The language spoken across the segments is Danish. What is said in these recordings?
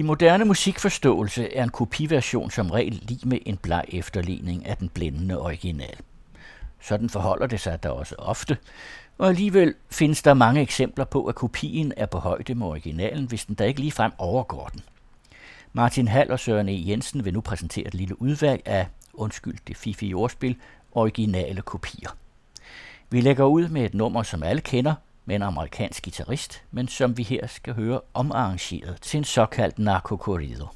I moderne musikforståelse er en kopiversion som regel lige med en bleg efterligning af den blændende original. Sådan forholder det sig da også ofte, og alligevel findes der mange eksempler på, at kopien er på højde med originalen, hvis den da ikke ligefrem overgår den. Martin Hall og Søren E. Jensen vil nu præsentere et lille udvalg af, undskyld det fifi ordspil, originale kopier. Vi lægger ud med et nummer, som alle kender, med en amerikansk guitarist, men som vi her skal høre omarrangeret til en såkaldt narkokorido.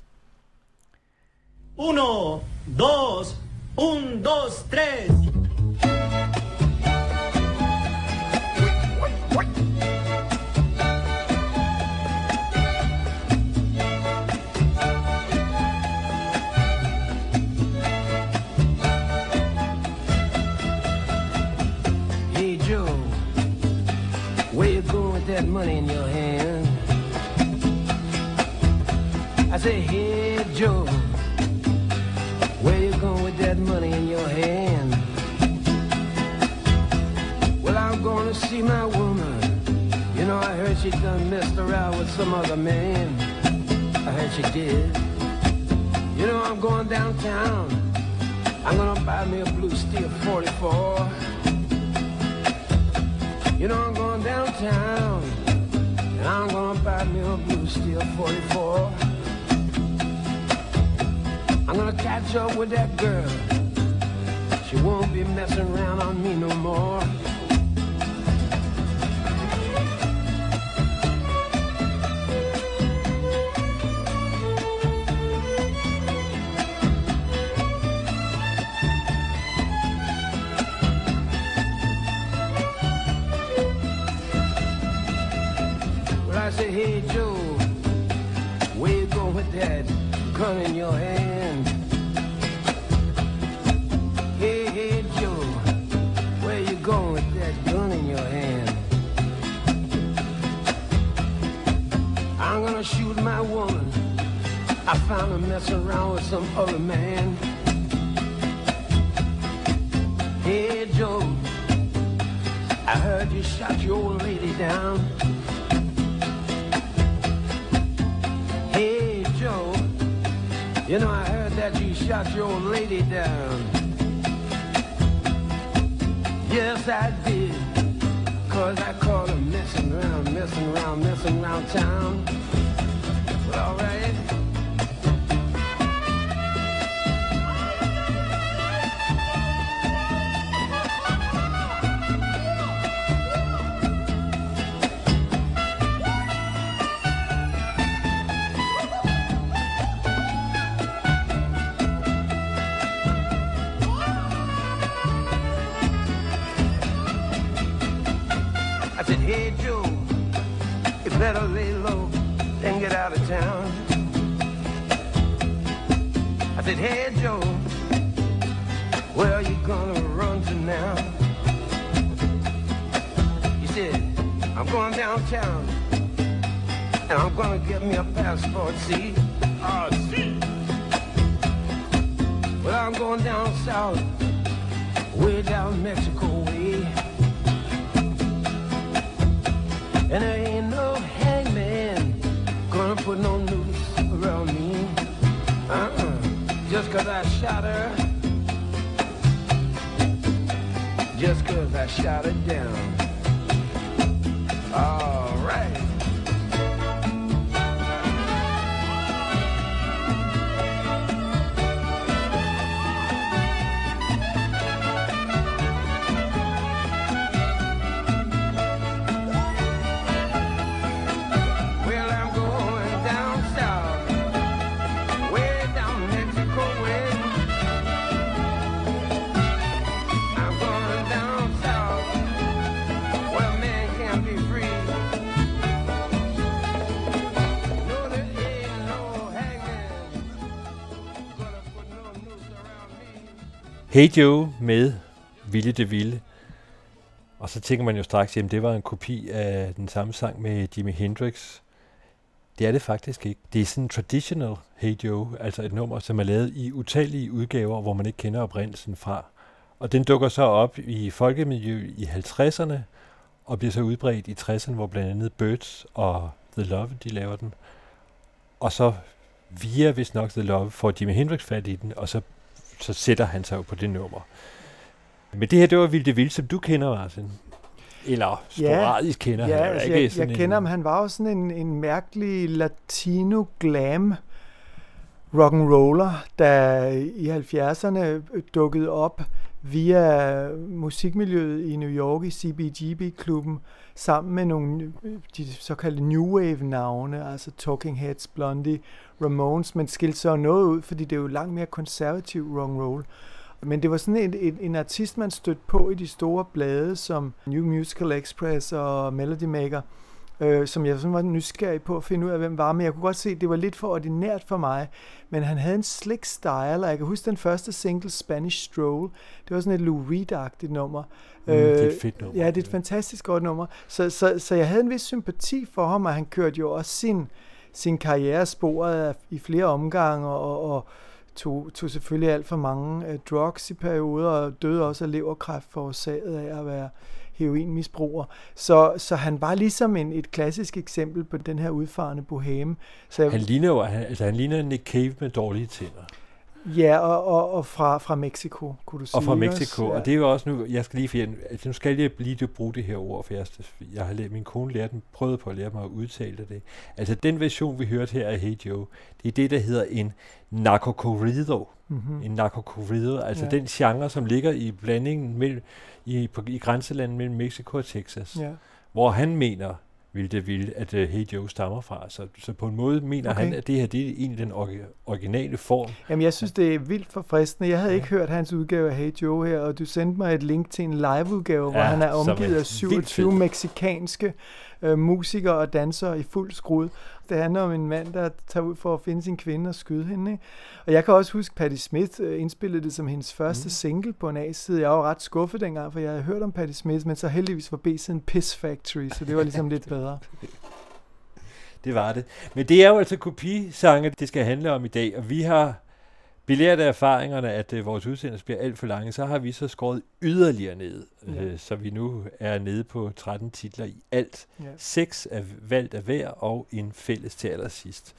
Uno, dos, un, dos, tres. That money in your hand. I say, hey Joe, where you going with that money in your hand? Well, I'm going to see my woman. You know, I heard she done messed around with some other man. I heard she did. You know, I'm going downtown. I'm gonna buy me a blue steel 44. You know I'm going downtown and I'm gonna buy me a blue steel 44. I'm gonna catch up with that girl. She won't be messing around on me no more. That gun in your hand? Hey, hey Joe, where you going with that gun in your hand? I'm gonna shoot my woman. I found her messing around with some other man. Hey Joe, I heard you shot your old lady down. You know, I heard that you shot your old lady down. Yes, I did. Cause I caught her messing around, messing around, messing around town. But alright. Better lay low and get out of town. I said, hey Joe, where are you gonna run to now? He said, I'm going downtown and I'm gonna get me a passport, see? Ah, sí. Well, I'm going down south, way down Mexico way. And there ain't no gonna put no noose around me. Uh-uh. Just cause I shot her. Just cause I shot her down. Hey Joe med Ville det Ville. Og så tænker man jo straks, at det var en kopi af den samme sang med Jimi Hendrix. Det er det faktisk ikke. Det er sådan en traditional Hey Joe, altså et nummer, som er lavet i utallige udgaver, hvor man ikke kender oprindelsen fra. Og den dukker så op i folkemiljø i 50'erne, og bliver så udbredt i 60'erne, hvor blandt andet Birds og The Love, de laver den. Og så via, hvis nok The Love, får Jimi Hendrix fat i den, og så, så sætter han sig jo på det nummer. Men det her, det var Vilde Vild, som du kender, Martin. Eller sporadisk ja, kender ja, han. Altså, ikke jeg, sådan jeg kender ham. Han var jo sådan en, en mærkelig latino glam rock and roller, der i 70'erne dukkede op via musikmiljøet i New York i CBGB-klubben, sammen med nogle de såkaldte New Wave-navne, altså Talking Heads, Blondie, Ramones, men skilte så noget ud, fordi det er jo langt mere konservativ rock and roll. Men det var sådan en, en, en artist, man stødte på i de store blade, som New Musical Express og Melody Maker, øh, som jeg sådan var nysgerrig på at finde ud af, hvem var. Men jeg kunne godt se, at det var lidt for ordinært for mig. Men han havde en slick style, og jeg kan huske den første single, Spanish Stroll. Det var sådan et Lou Reed-agtigt nummer. Mm, det er et fedt nummer. Ja, det er et fantastisk godt nummer. Så, så, så jeg havde en vis sympati for ham, og han kørte jo også sin, sin karriere sporet i flere omgange, og, og tog, tog selvfølgelig alt for mange uh, drugs i perioder, og døde også af leverkræft forårsaget af at være heroinmisbruger. Så, så han var ligesom en, et klassisk eksempel på den her udfarende boheme. Så jeg, Han ligner jo, han, altså han ligner Nick Cave med dårlige tænder. Ja, og, og, og fra, fra Mexico, kunne du sige. Og fra? Mexico, Ja. og det er jo også nu, jeg skal lige, for jeg, altså nu skal jeg lige bruge det her ord, for jeg, jeg har lært, min kone lært, prøvet på at lære mig at udtale det. Altså den version, vi hørte her af Hey Joe, det er det, der hedder en narco corrido. Mm-hmm. En narco corrido, altså ja. den genre, som ligger i blandingen mellem, i, på, i grænselandet mellem Mexico og Texas, Ja. hvor han mener, vil det vil, at uh, Hey Joe stammer fra. Så, så på en måde mener Okay. han, at det her det er egentlig den orgi- originale form. Jamen, jeg synes, det er vildt forfriskende. Jeg havde ikke hørt hans udgave af Hey Joe her, og du sendte mig et link til en liveudgave, hvor Ja, han er er omgivet af vildt 27 fed. meksikanske øh, musikere og dansere i fuld skrud. Det handler om en mand, der tager ud for at finde sin kvinde og skyde hende. Ikke? Og jeg kan også huske, Patti Smith øh, indspillede det som hendes første Mm. single på en A-side. Jeg var ret skuffet dengang, for jeg havde hørt om Patti Smith, men så heldigvis var B-siden Piss Factory, så det var ligesom lidt bedre. Det var det. Men det er jo altså kopisange, det skal handle om i dag, og vi har belært af erfaringerne, at uh, vores udsendelse bliver alt for lange, så har vi så skåret yderligere ned, Ja. øh, så vi nu er nede på 13 titler i alt. Ja. Seks er valgt af hver, og en fælles til allersidst.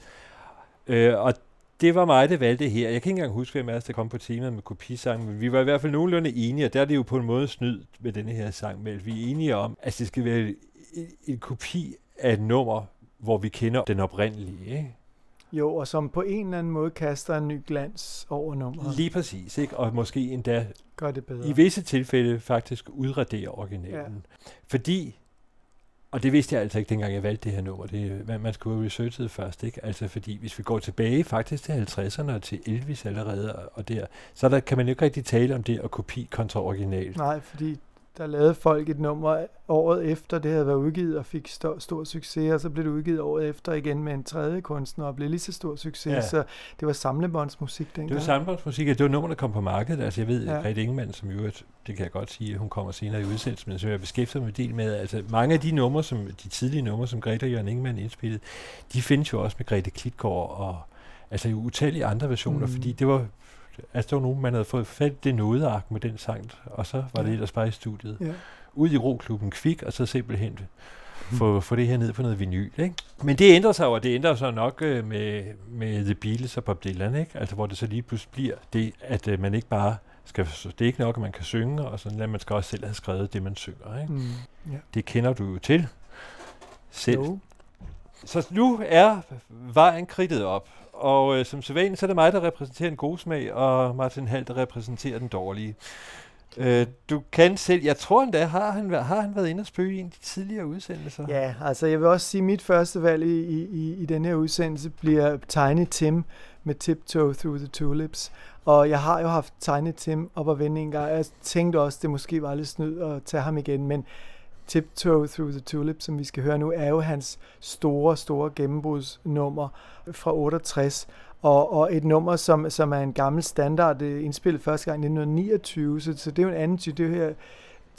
Øh, og det var mig, der valgte her. Jeg kan ikke engang huske, hvem af os, der kom på temaet med kopisange, men vi var i hvert fald nogenlunde enige, og der er det jo på en måde snyd med denne her sang, men vi er enige om, at det skal være en, en kopi af et nummer, hvor vi kender den oprindelige. Ikke? Jo, og som på en eller anden måde kaster en ny glans over nummeret. Lige præcis, ikke? og måske endda Gør det bedre. i visse tilfælde faktisk udradere originalen. Ja. Fordi, og det vidste jeg altså ikke, dengang jeg valgte det her nummer, det, man, man skulle jo researche det først, ikke? Altså fordi, hvis vi går tilbage faktisk til 50'erne og til Elvis allerede, og- og der, så der kan man jo ikke rigtig tale om det at kopi kontra original. Nej, fordi der lavede folk et nummer året efter, det havde været udgivet og fik stor, stor succes, og så blev det udgivet året efter igen med en tredje kunstner og blev lige så stor succes, ja. Så det var samlebåndsmusik dengang. Det var samfundsmusik, det var nummer, der kom på markedet. Altså jeg ved, Ja. ja. Grete Ingemann, som jo, det kan jeg godt sige, hun kommer senere i udsendelsen, men som jeg beskæftiger mig del med, altså mange af de numre, som, de tidlige numre, som Grete og Jørgen Ingemann indspillede, de findes jo også med Grete Klitgaard og altså jo utallige andre versioner, mm. fordi det var, altså det var nogen, man havde fået fat i det nodeark med den sang, og så var det Ja. ellers bare i studiet. Ja. Ud i roklubben Kvik, og så simpelthen få, få det her ned på noget vinyl. Ikke? Men det ændrer sig og det ændrer sig nok øh, med, med The Beatles og Bob Dylan, ikke? Altså, hvor det så lige pludselig bliver det, at øh, man ikke bare skal, det er ikke nok, at man kan synge, og sådan, at man skal også selv have skrevet det, man synger. Ikke? Mm, ja. Det kender du jo til selv. Jo. Så nu er vejen kridtet op, og øh, som sædvanligt, så er det mig, der repræsenterer en god smag, og Martin Hall, der repræsenterer den dårlige. Øh, du kan selv, jeg tror endda, har han, har han været inde og spøge i en af de tidligere udsendelser? Ja, altså jeg vil også sige, at mit første valg i, i, i den her udsendelse bliver Tiny Tim med Tiptoe Through the Tulips. Og jeg har jo haft Tiny Tim op at vende en gang. Jeg tænkte også, det måske var lidt snyd at tage ham igen, men Tiptoe Through the Tulip, som vi skal høre nu, er jo hans store, store gennembrudsnummer fra 68. Og, og et nummer, som, som er en gammel standard, det indspillet første gang i 1929, så, så det er jo en anden type. Det her,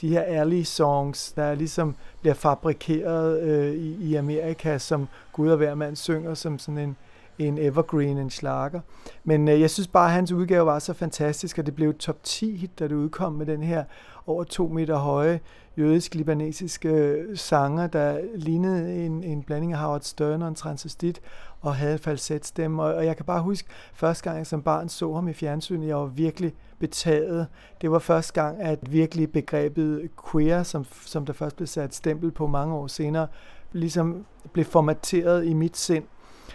de her early songs, der ligesom bliver fabrikeret øh, i, i Amerika, som Gud og hver mand synger som sådan en, en evergreen, en slager. Men øh, jeg synes bare, at hans udgave var så fantastisk, og det blev top 10 hit, da det udkom med den her over to meter høje jødisk-libanesiske øh, sanger, der lignede en, en blanding af Howard Stern og en transvestit. og havde en falsetstemme. Og, og jeg kan bare huske, første gang jeg som barn så ham i fjernsynet, jeg var virkelig betaget. Det var første gang, at virkelig begrebet queer, som, som der først blev sat stempel på mange år senere, ligesom blev formateret i mit sind.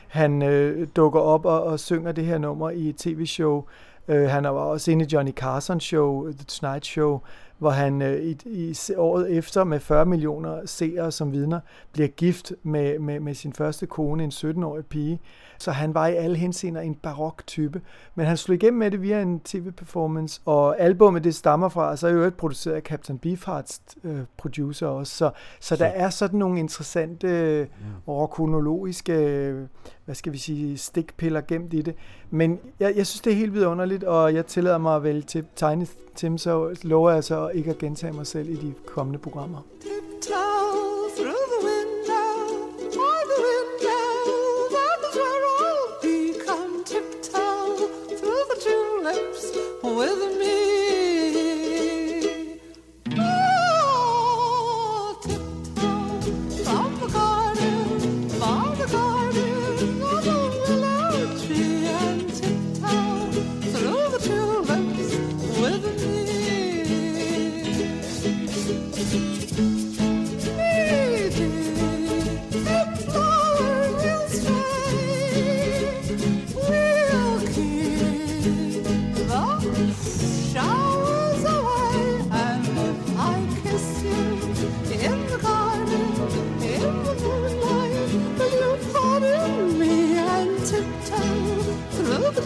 Han øh, dukker op og, og synger det her nummer i et tv-show. Øh, han var også inde i Johnny Carson show, The Tonight Show, hvor han øh, i, i året efter med 40 millioner seere som vidner bliver gift med, med, med sin første kone, en 17-årig pige. Så han var i alle henseender en barok type. Men han slog igennem med det via en tv-performance, og albumet det stammer fra, så er jo et produceret af Captain Beefhearts øh, producer også. Så, så der er sådan nogle interessante øh, og kronologiske, øh, hvad skal vi sige, stikpiller gemt i det. Men jeg, jeg synes, det er helt vidunderligt, og jeg tillader mig at vælge til Tiny Tim, så lover jeg så ikke at gentage mig selv i de kommende programmer. Tiptoe through the with me.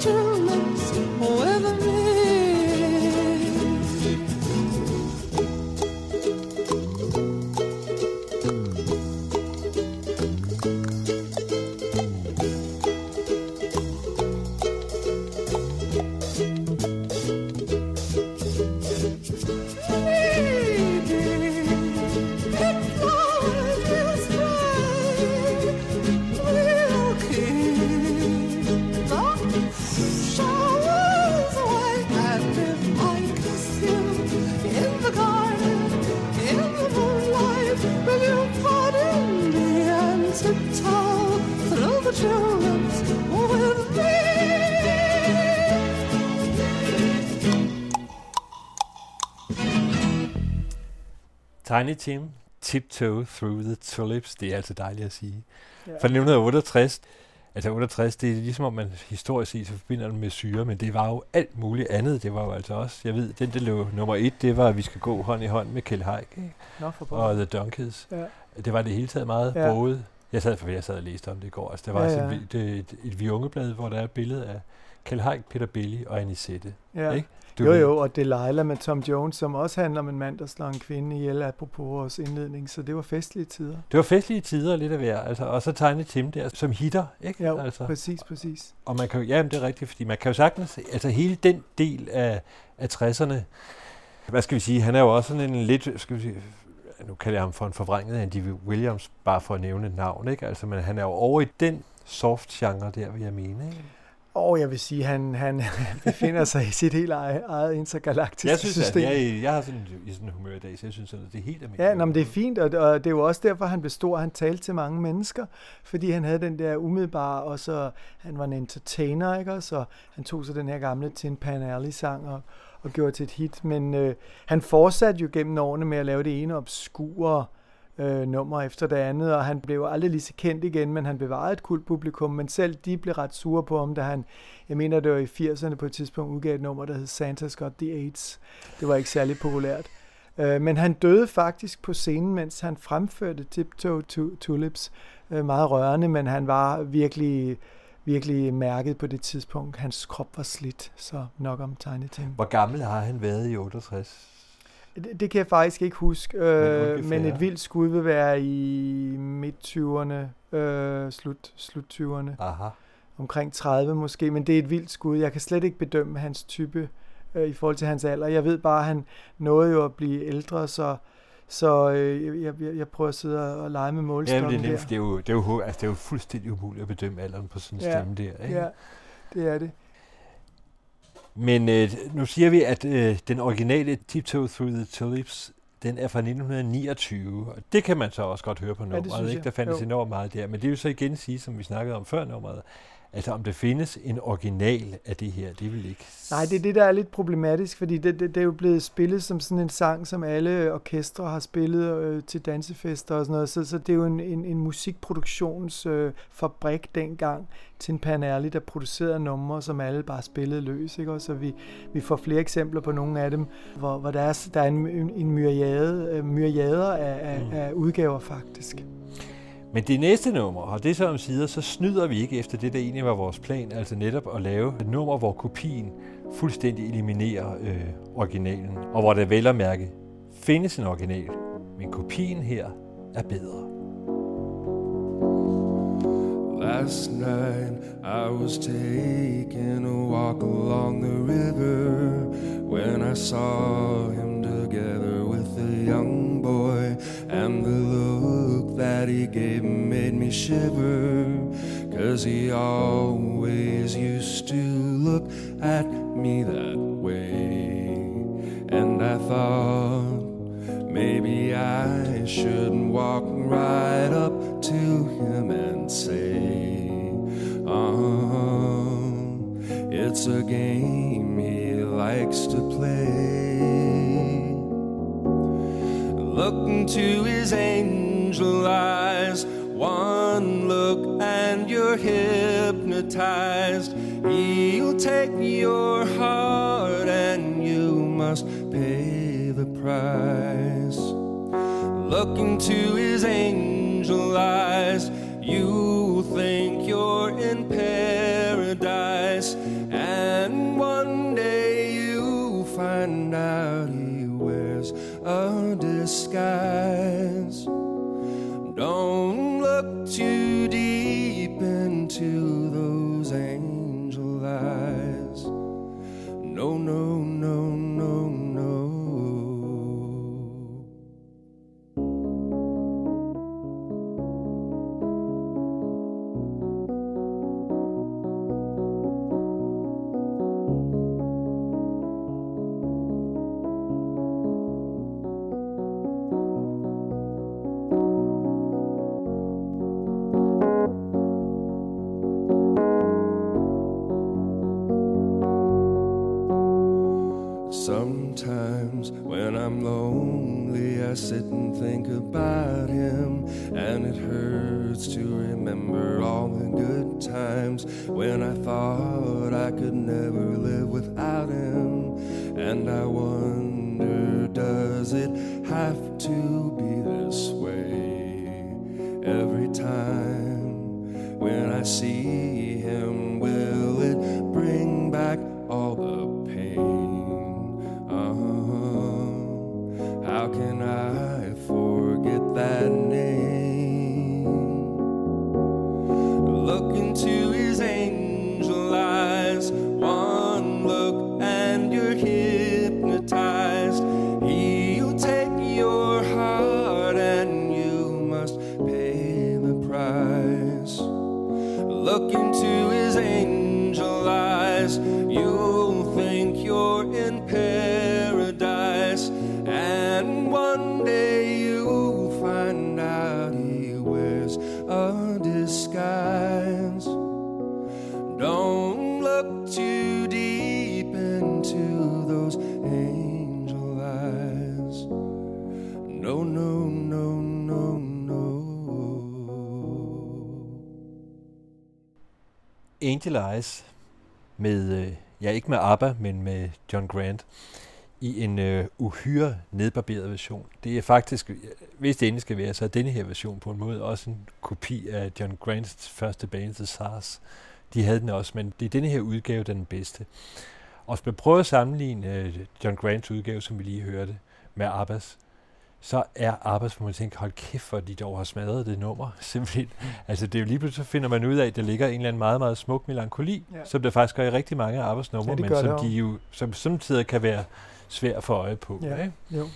Tulips Tiny Tim, Tiptoe Through the Tulips, det er altså dejligt at sige. Ja. Fra 1968, altså 68, det er ligesom om man historisk set så forbinder den med syre, men det var jo alt muligt andet. Det var jo altså også, jeg ved, den der lå nummer et, det var, at vi skal gå hånd i hånd med Kjell Haik? Nå, og. The Donkeys. Ja. Det var det hele taget meget Ja. broet. Jeg sad, for jeg sad og læste om det i går. Altså, der var Ja, ja, ja. ja. Et, et, et, et viungeblad, hvor der er et billede af Kjell Haik, Peter Belli og Anisette. Ja. Ikke? Jo, ved- jo, og Delilah med Tom Jones, som også handler om en mand, der slår en kvinde ihjel, apropos vores indledning, så det var festlige tider. Det var festlige tider lidt at være. Altså, og så Tiny Tim der, som hitter. Ikke? Ja, altså. præcis, præcis. Og man kan jo, ja, det er rigtigt, fordi man kan jo sagtens, altså hele den del af, af 60'erne, hvad skal vi sige, han er jo også sådan en lidt, skal vi sige, nu kalder jeg ham for en forvrænget Andy Williams, bare for at nævne et navn, ikke? Altså, men han er jo over i den soft genre der, vil jeg mene, ikke? Og jeg vil sige, han, han befinder sig i sit helt eget, eget intergalaktiske Jeg synes, at system. jeg, jeg har sådan i sådan en humør i dag, så jeg synes, at det er helt almindeligt. Ja, nå, men det er fint, og, og det er jo også derfor, han bestod. Han talte til mange mennesker, fordi han havde den der umiddelbare, og så han var en entertainer, ikke? Så han tog så den her gamle Tin Pan Alley-sang og, og gjorde til et hit. Men øh, han fortsatte jo gennem årene med at lave det ene obskure øh, Øh, nummer efter det andet, og han blev aldrig lige så kendt igen, men han bevarede et kult publikum, men selv de blev ret sure på ham, da han, jeg mener det var i 80'erne på et tidspunkt, udgav et nummer, der hed Santa's Got the AIDS. Det var ikke særlig populært. Øh, men han døde faktisk på scenen, mens han fremførte Tiptoe Tu- Tulips. Øh, meget rørende, men han var virkelig, virkelig mærket på det tidspunkt. Hans krop var slidt, så nok om Tiny Tim. Hvor gammel har han været i 68? Det, det kan jeg faktisk ikke huske, øh, men et vildt skud vil være i midt-20'erne, øh, slut, slut 20'erne, Aha. omkring 30 måske, men det er et vildt skud. Jeg kan slet ikke bedømme hans type øh, i forhold til hans alder. Jeg ved bare, at han nåede jo at blive ældre, så, så øh, jeg, jeg, jeg prøver at sidde og lege med målstokken det, er, der. nemt, det, er jo, det, er jo, altså, det er jo fuldstændig umuligt at bedømme alderen på sådan en Ja, stemme der. Ikke? Ja, det er det. Men øh, nu siger vi, at øh, den originale Tiptoe Through the Tulips Den er fra 1929, og det kan man så også godt høre på nummeret. synes ikke? jeg. Der fandtes Jo. enormt meget der. Men det vil så igen sige, som vi snakkede om før nummeret, altså om der findes en original af det her, det vil ikke... Nej, det er det, der er lidt problematisk, fordi det, det, det er jo blevet spillet som sådan en sang, som alle orkestre har spillet øh, til dansefester og sådan noget, så, så det er jo en, en, en musikproduktionsfabrik øh, dengang til en Panelli, der producerede numre, som alle bare spillede løs, ikke? Og så vi, vi får flere eksempler på nogle af dem, hvor, hvor der er, der er en, en, en myriade, øh, myriader af, af, Mm. af udgaver faktisk. Men det næste nummer, og det som så om sider, så snyder vi ikke efter det, der egentlig var vores plan, altså netop at lave et nummer, hvor kopien fuldstændig eliminerer øh, originalen, og hvor der vel at mærke findes en original, men kopien her er bedre. Last night I was taking a walk along the river when I saw him together with a young boy, and the Lord that he gave made me shiver. Cause he always used to look at me that way, and I thought. Maybe I should walk right up to him and say, Oh, it's a game he likes to play. Look into his angel eyes, one look and you're hypnotized. He'll take your heart and you must pay the price. Look into his angel eyes, Don't I'm lonely, I sit and think about him, and it hurts to remember all the good times when I thought I could never live without him. And I wonder, does it have to be this way every time when I see him? Will it bring back Angel Eyes med, øh, ja ikke med ABBA, men med John Grant i en øh, uhyre nedbarberet version. Det er faktisk, øh, hvis det endelig skal være, så er denne her version på en måde også en kopi af John Grants første band, The SARS. De havde den også, men det er denne her udgave, der er den bedste. Og hvis man prøver at sammenligne øh, John Grants udgave, som vi lige hørte, med Abbas, så er man tænker, hold kæft, for de dog har smadret det nummer, simpelthen. Altså det er jo lige pludselig, så finder man ud af, at der ligger en eller anden meget, meget smuk melankoli, Ja. som der faktisk gør i rigtig mange af Abbas numre, Ja, men som det de jo, som samtidig kan være svær for øje på. Ja. Ikke? Jo.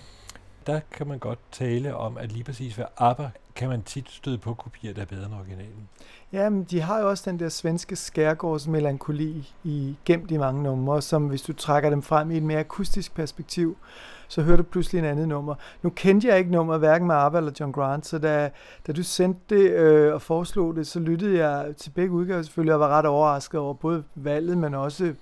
Der kan man godt tale om, at lige præcis hvad ABBA kan man tit støde på kopier, der er bedre end originalen. Ja, men de har jo også den der svenske skærgårdsmelankoli i gemt i mange numre, som hvis du trækker dem frem i et mere akustisk perspektiv, så hørte du pludselig en andet nummer. Nu kendte jeg ikke nummeret, hverken med ABBA eller John Grant, så da, da du sendte det øh, og foreslog det, så lyttede jeg til begge udgaver selvfølgelig, og var ret overrasket over både valget, men også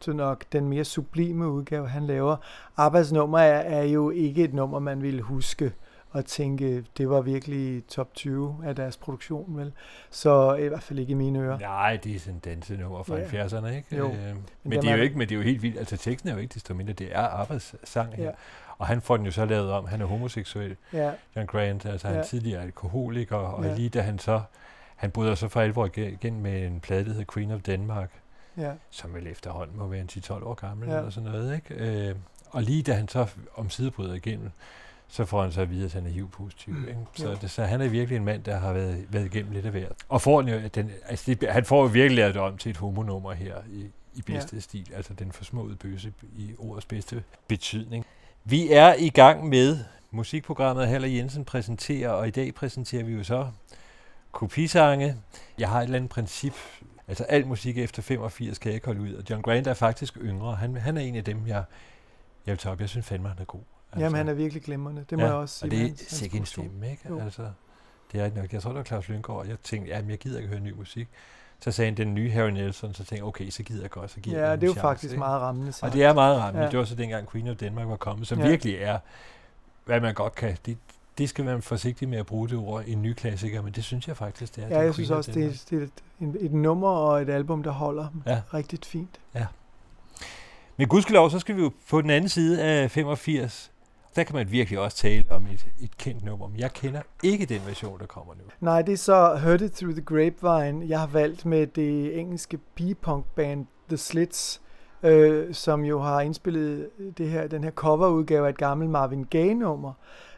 til nok den mere sublime udgave, han laver. Abbas nummer er, er jo ikke et nummer, man ville huske og tænke, det var virkelig top 20 af deres produktion, vel? Så i hvert fald ikke i mine ører. Nej, det er sådan en dansenummer fra Ja. 70'erne, ikke? Jo. Øh, men, dem det er jo ikke, men det er jo helt vildt. Altså teksten er jo ikke desto mindre, det er Abbas sang her. Ja. Og han får den jo så lavet om. Han er homoseksuel, Ja, John Grant. Altså han Ja. tidligere alkoholiker, og Ja. lige da han så... Han bryder så for alvor igen- med en plade, der hedder Queen of Denmark, ja, som vel efterhånden må være en 10-12 år gammel Ja. eller sådan noget, ikke? Øh, og lige da han så om bryder igennem, så får han så at vide, at han er HIV-positiv. Mm. Ikke? Så, det, så han er virkelig en mand, der har været, været igennem lidt af hvert. Og får den jo, den, altså det, han får jo virkelig lavet om til et homonummer her i, i bedste ja. stil. Altså den forsmåede bøse i ordets bedste betydning. Vi er i gang med musikprogrammet, Haller Jensen præsenterer, og i dag præsenterer vi jo så kopisange. Jeg har et eller andet princip, altså al musik efter 85 kan jeg ikke holde ud, og John Grant er faktisk yngre. Han, han er en af dem, jeg, jeg vil tage op. Jeg synes fandme, han er god. Altså, Jamen, han er virkelig glimrende. Det må jeg også sige. Og det er sikkert en stemme, ikke? Jo. Altså, det er nok. Jeg tror, det var Claus Lyngård, og jeg tænkte, jamen, jeg gider ikke høre ny musik. Så sagde han den nye Harry Nelson, så tænkte jeg, okay, så gider jeg godt, så giver jeg Ja, det er jo chance, faktisk ikke? meget rammende Og sagt. det er meget ramt, ja. Ja. det var så dengang Queen of Denmark var kommet, som Ja. ja. virkelig er, hvad man godt kan. Det, det skal være forsigtig med at bruge det ord i en ny klassiker, men det synes jeg faktisk, det er. Ja, jeg synes også, det er, det er et, et, et nummer og et album, der holder Ja. rigtig fint. Men gudskelov, så skal vi jo på den anden side af 85. Der kan man virkelig også tale om et, et kendt nummer, men jeg kender ikke den version, der kommer nu. Nej, det er så Heard It Through the Grapevine, jeg har valgt med det engelske p-punk band The Slits, øh, som jo har indspillet det her, den her coverudgave af et gammelt Marvin Gaye-nummer.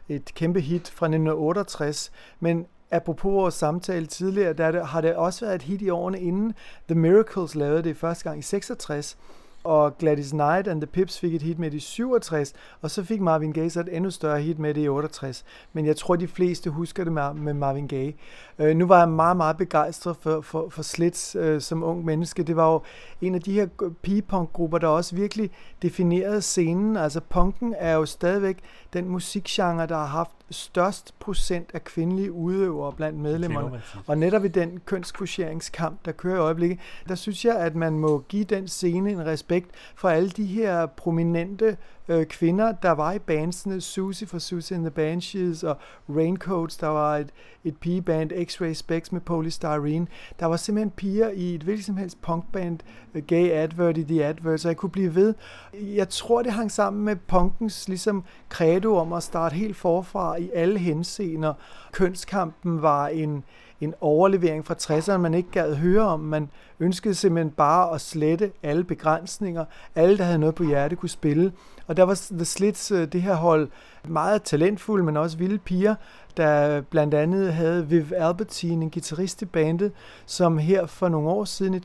Et kæmpe hit fra 1968. Men apropos vores samtale tidligere, der det, har det også været et hit i årene inden The Miracles lavede det første gang i 66. Og Gladys Knight and the Pips fik et hit med det i 67, og så fik Marvin Gaye så et endnu større hit med det i 68. Men jeg tror, de fleste husker det med, med Marvin Gaye. Øh, nu var jeg meget, meget begejstret for, for, for Slits øh, som ung menneske. Det var jo en af de her p-punk-grupper, der også virkelig definerede scenen. Altså punken er jo stadigvæk den musikgenre, der har haft størst procent af kvindelige udøvere blandt medlemmerne. Og netop i den kønskvoteringskamp, der kører i øjeblikket, der synes jeg, at man må give den scene en respekt for alle de her prominente øh, kvinder, der var i bandsene. Susie fra Susie and the Banshees og Raincoats, der var et, et pigeband, X-Ray Specs med Polystyrene. Der var simpelthen piger i et hvilket som helst punkband, øh, Gay Advert i The Advert, så jeg kunne blive ved. Jeg tror, det hang sammen med punkens ligesom credo om at starte helt forfra i alle henseender. Kønskampen var en, en overlevering fra 60'erne, man ikke gad høre om. Man ønskede simpelthen bare at slette alle begrænsninger. Alle, der havde noget på hjerte, kunne spille. Og der var The Slits, øh, det her hold, meget talentfulde, men også vilde piger, der blandt andet havde Viv Albertine, en guitarist i bandet, som her for nogle år siden,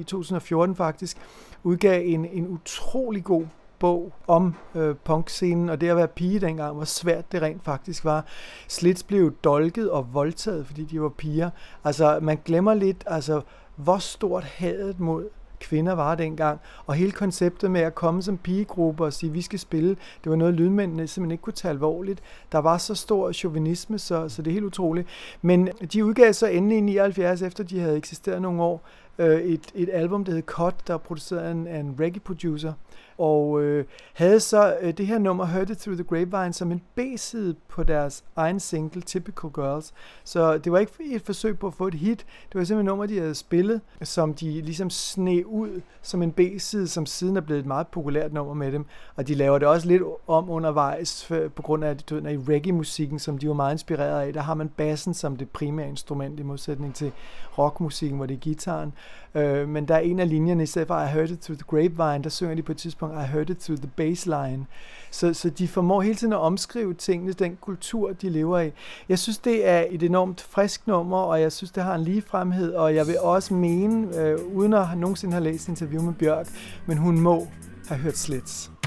i 2014 faktisk, udgav en, en utrolig god bog om øh, punkscenen, og det at være pige dengang, hvor svært det rent faktisk var. Slits blev dolket og voldtaget, fordi de var piger. Altså, man glemmer lidt, altså, hvor stort hadet mod kvinder var dengang, og hele konceptet med at komme som pigegruppe og sige, vi skal spille, det var noget, lydmændene simpelthen ikke kunne tage alvorligt. Der var så stor chauvinisme, så, så det er helt utroligt. Men de udgav så endelig i 79, efter de havde eksisteret nogle år, øh, et, et album, der hed Cut, der er produceret af en, af en reggae-producer, og øh, havde så øh, det her nummer Heard It Through the Grapevine som en B-side på deres egen single Typical Girls. Så det var ikke et forsøg på at få et hit, det var simpelthen et nummer, de havde spillet, som de ligesom sne ud som en B-side, som siden er blevet et meget populært nummer med dem. Og de laver det også lidt om undervejs, for, på grund af at i reggae-musikken, som de var meget inspireret af, der har man bassen som det primære instrument, i modsætning til rockmusikken, hvor det er gitaren. Øh, men der er en af linjerne, i stedet for I heard it through the grapevine, der synger de på et tidspunkt, i heard it through the baseline. Så, så de formår hele tiden at omskrive tingene, den kultur, de lever i. Jeg synes, det er et enormt frisk nummer, og jeg synes, det har en ligefremhed, og jeg vil også mene, øh, uden at nogensinde have læst interview med Bjørk, men hun må have hørt Slits.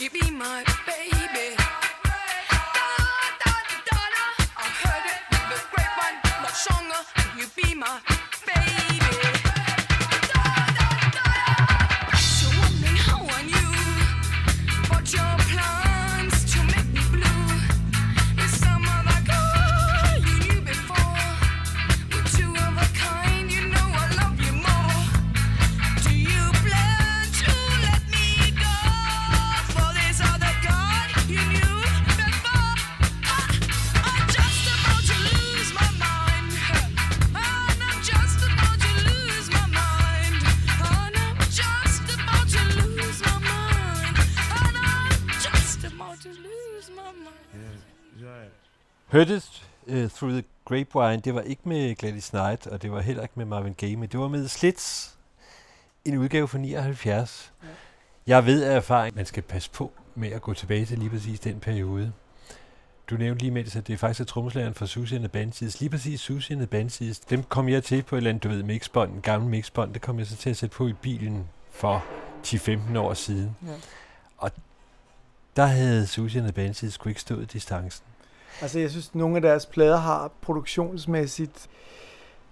you be my Heard It uh, Through the Grapevine, det var ikke med Gladys Knight, og det var heller ikke med Marvin Gaye, men det var med Slits, en udgave fra 79. Ja. Jeg ved af erfaring, man skal passe på med at gå tilbage til lige præcis den periode. Du nævnte lige med at det er faktisk er trommeslageren for Susie and the Banshees. Lige præcis Susie and the Banshees, dem kom jeg til på et eller andet, du ved, mixbånd, en gammel mixbånd. Det kom jeg så til at sætte på i bilen for 10-15 år siden. Ja. Og der havde Susie and the Banshees sgu ikke stået distancen. Altså, jeg synes, nogle af deres plader har produktionsmæssigt...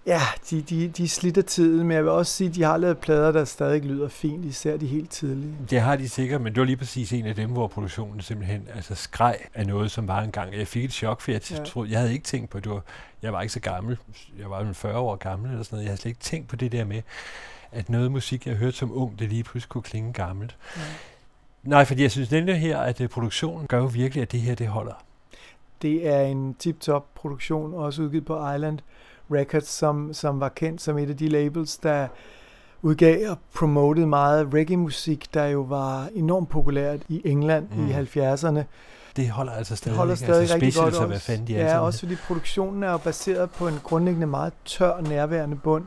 Ja, de, de, de er af tiden, men jeg vil også sige, at de har lavet plader, der stadig lyder fint, især de helt tidlige. Det har de sikkert, men det var lige præcis en af dem, hvor produktionen simpelthen altså skreg af noget, som var engang. Jeg fik et chok, for jeg, Ja. troede, jeg havde ikke tænkt på, det var, jeg var ikke så gammel, jeg var jo 40 år gammel eller sådan noget, jeg havde slet ikke tænkt på det der med, at noget musik, jeg hørte som ung, det lige pludselig kunne klinge gammelt. Ja. Nej, fordi jeg synes nemlig her, at øh, produktionen gør jo virkelig, at det her, det holder. Det er en tip-top produktion, også udgivet på Island Records, som, som var kendt som et af de labels, der udgav og promoted meget reggae-musik, der jo var enormt populært i England mm. Mm. i 70'erne. Det holder altså stadig. Det holder stadig altså, rigtig godt specials, og hvad også. fanden de er. Ja, sådan- også fordi produktionen er jo baseret på en grundlæggende meget tør, nærværende bund,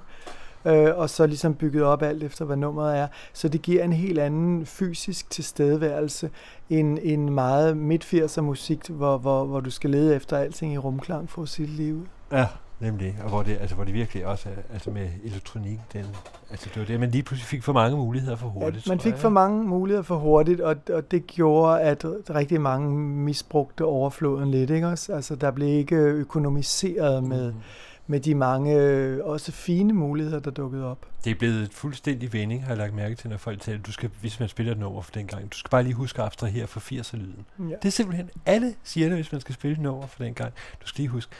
øh, og så ligesom bygget op alt efter, hvad nummeret er. Så det giver en helt anden fysisk tilstedeværelse end en meget midt-80'er musik, hvor, hvor, hvor du skal lede efter alting i rumklang for at sige ud. Ja, nemlig. Og hvor det, altså, hvor det virkelig også er, altså med elektronik, den, altså det var det, man lige pludselig fik for mange muligheder for hurtigt. At man fik jeg, for mange muligheder for hurtigt, og, og det gjorde, at rigtig mange misbrugte overfloden lidt. Ikke også? Altså, der blev ikke økonomiseret med, Mhm. Med de mange øh, også fine muligheder, der dukkede op. Det er blevet et fuldstændig vending, har jeg lagt mærke til, når folk taler. Du skal, hvis man spiller et nummer for den gang, du skal bare lige huske at abstrahere for 80'er-lyden. Ja. Det er simpelthen, alle siger det, hvis man skal spille et nummer for den gang. Du skal lige huske.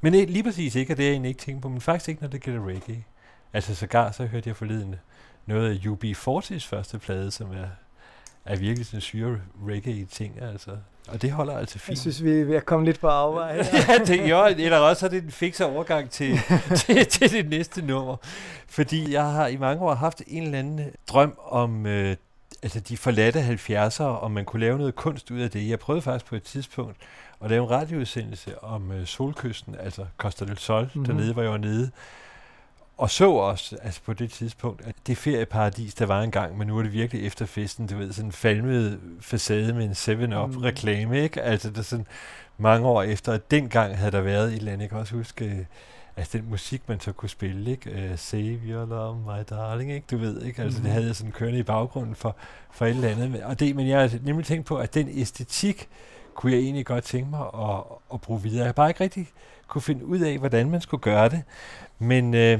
Men lige præcis ikke, og det er jeg egentlig ikke tænkt på, men faktisk ikke, når det gælder reggae. Altså sågar, så hørte jeg forleden noget af UB40's første plade, som er, er virkelig sådan syre reggae-ting, altså. Og det holder altså fint. Jeg synes, vi er ved at komme lidt på afvej. ja, det, jo, eller også er det en fikser overgang til, til, til det næste nummer. Fordi jeg har i mange år haft en eller anden drøm om øh, altså de forladte 70'ere, om man kunne lave noget kunst ud af det. Jeg prøvede faktisk på et tidspunkt at lave en radioudsendelse om øh, Solkysten, altså Costa del Sol, Mhm. mm-hmm. dernede, hvor jeg var nede. Og så også altså på det tidspunkt, at det ferieparadis, der var engang, men nu er det virkelig efter festen, du ved, sådan en falmet facade med en 7-Up-reklame, ikke? Altså, det er sådan mange år efter, at dengang havde der været et eller andet, jeg kan også huske, øh, altså den musik, man så kunne spille, ikke? Uh, Save your love, my darling, ikke? Du ved, ikke? Altså, Mhm. det havde jeg sådan kørende i baggrunden for, for et eller andet. Og det, men jeg har nemlig tænkt på, at den æstetik kunne jeg egentlig godt tænke mig at, at bruge videre. Jeg har bare ikke rigtig kunne finde ud af, hvordan man skulle gøre det. Men øh,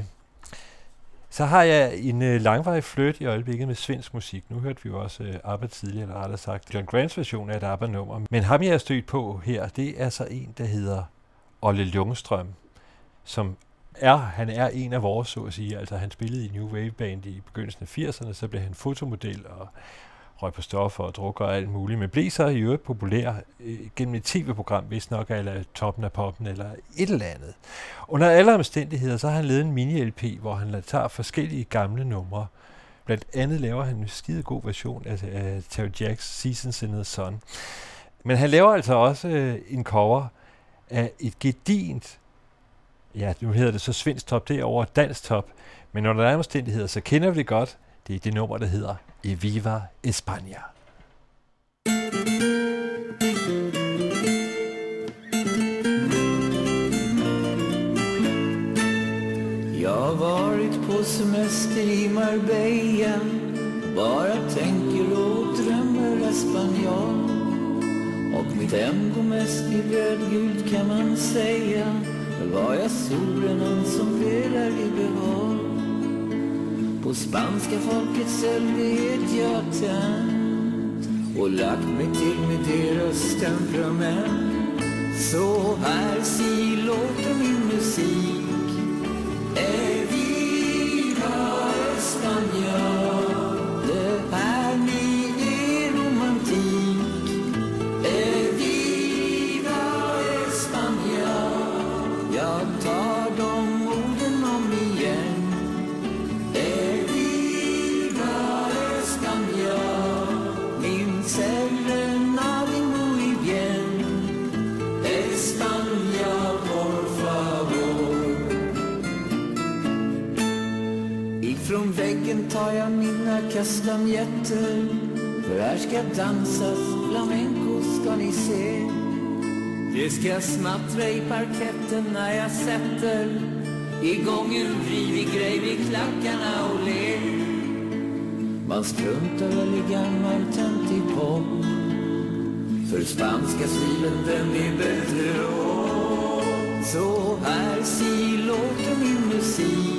så har jeg en øh, langvarig fløjt i øjeblikket med svensk musik. Nu hørte vi jo også øh, ABBA tidligere, eller rettere sagt John Grants version af et ABBA-nummer. Men ham, jeg har stødt på her, det er så en, der hedder Olle Ljungstrøm, som er, han er en af vores, så at sige. Altså, han spillede i New Wave Band i begyndelsen af 80'erne, så blev han fotomodel og røg på stoffer og drukker og alt muligt, men blev så i øvrigt populær øh, gennem et tv-program, hvis nok eller toppen af poppen eller et eller andet. Under alle omstændigheder, så har han lavet en mini-LP, hvor han tager forskellige gamle numre. Blandt andet laver han en skide god version af, af Terry Jacks Seasons in the Sun. Men han laver altså også øh, en cover af et gedint, ja, nu hedder det så svensk top, derovre, dansk top, men under alle omstændigheder, så kender vi det godt. Det er det nummer, der hedder Eviva España. Jag har varit på semester i Marbella. Bara tänker och drömmer espanjol Och mitt hem går mest i rödgult kan man säga. Var jag solen som velar i behåll. På spanska folkets eld jag tänt Och lagt mig till med deras temperament. Så här si låter min musik. Eviva España tar jag mina kastanjetter För här ska dansas flamenco ska ni se. Det ska smattra i parketten när jag sätter igång en rivig grej vid klackarna och ler. Man struntar väl i gammal töntig pop För spanska stilen den är bättre. Och Så här si låter min musik.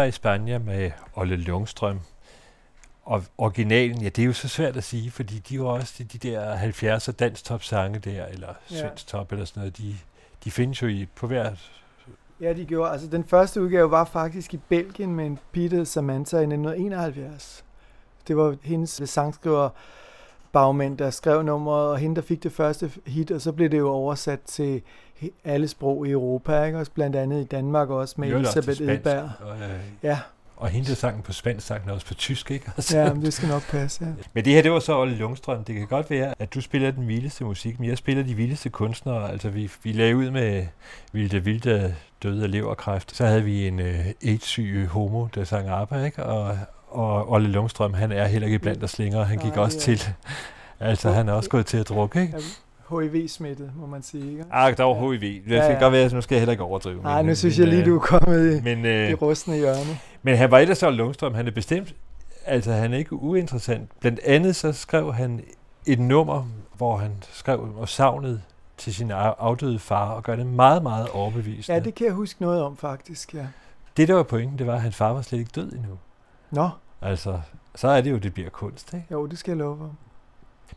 Viva España med Olle Lundstrøm. Og originalen, ja, det er jo så svært at sige, fordi de jo også de, de der 70'er dansk top sange der, eller Ja. svensk top eller sådan noget, de, de findes jo i, på hver... Ja, de gjorde. Altså, den første udgave var faktisk i Belgien med en pige, Samantha i 1971. Det var hendes sangskriver bagmænd, der skrev nummeret, og hende, der fik det første hit, og så blev det jo oversat til alle sprog i Europa, ikke? Også blandt andet i Danmark også med til Elisabeth Edberg. Og, øh, Ja, og hende, der sang på spansk, sang den også på tysk, ikke? Altså. ja, men det skal nok passe, ja. Men det her, det var så Olle Lundstrøm. Det kan godt være, at du spiller den vildeste musik, men jeg spiller de vildeste kunstnere. Altså, vi, vi lagde ud med Vilde Vilde døde af leverkræft. Så havde vi en øh, AIDS-syg homo, der sang ABBA, ikke? Og, og Olle Lundstrøm, han er heller ikke blandt os længere. Han gik Nej, også ja. til... Altså, han er også gået til at drukke, ikke? HIV-smittet, må man sige. Ikke? Ah, der var HIV. Det Ja, kan ja. godt være, at nu skal jeg heller ikke overdrive. Nej, nu synes men, jeg lige, øh, du er kommet i Men, øh, rustne hjørne. Men han var ellers så Lundstrøm. Han er bestemt, altså han er ikke uinteressant. Blandt andet så skrev han et nummer, hvor han skrev og savnede til sin af- afdøde far, og gør det meget, meget overbevisende. Ja, det kan jeg huske noget om, faktisk, ja. det, der var pointen, det var, at hans far var slet ikke død endnu. Nå, Altså, så er det jo, det bliver kunst, ikke? jo, det skal jeg love for.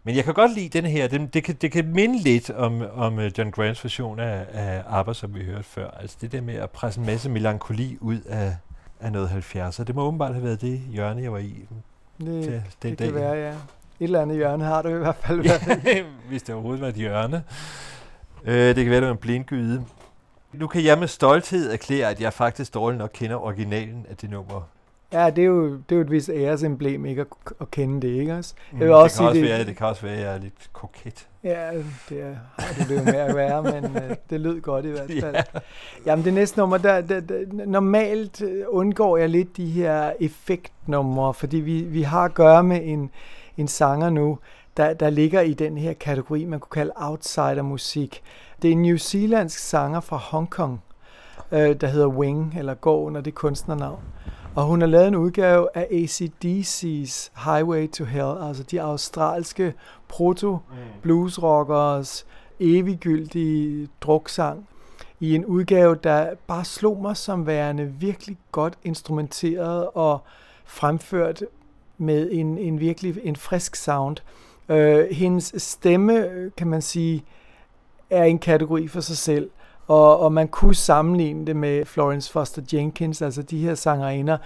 Men jeg kan godt lide den her. Den, det, kan, det kan minde lidt om, om øh, John Grants version af, af ABBA, som vi hørte før. Altså det der med at presse en masse melankoli ud af, af noget 70'er. Det må åbenbart have været det hjørne, jeg var i Det, til den det dag. kan være, ja. Et eller andet hjørne har du i hvert fald været. Hvis det overhovedet var et hjørne. Øh, det kan være, det var en blindgyde. Nu kan jeg med stolthed erklære, at jeg faktisk dårligt nok kender originalen af det nummer. Ja, det er jo, det er jo et vist æresemblem ikke at, at kende det, ikke også? Mm, vil det, også kan også sige, det- være, det kan også være, at jeg er lidt koket. Ja, det er, har du det med at være, men øh, det lød godt i hvert fald. Ja. Jamen det næste nummer, der, der, der, normalt øh, undgår jeg lidt de her effektnumre, fordi vi, vi har at gøre med en, en sanger nu, der, der ligger i den her kategori, man kunne kalde outsider-musik. Det er en New Zealandsk sanger fra Hongkong, øh, der hedder Wing, eller går under det kunstnernavn. Og hun har lavet en udgave af ACDC's Highway to Hell, altså de australske proto bluesrockers eviggyldige druksang i en udgave, der bare slog mig som værende virkelig godt instrumenteret og fremført med en, en virkelig en frisk sound. Øh, hendes stemme, kan man sige, er en kategori for sig selv. Og, og man kunne sammenligne det med Florence Foster Jenkins, altså de her sangerinder,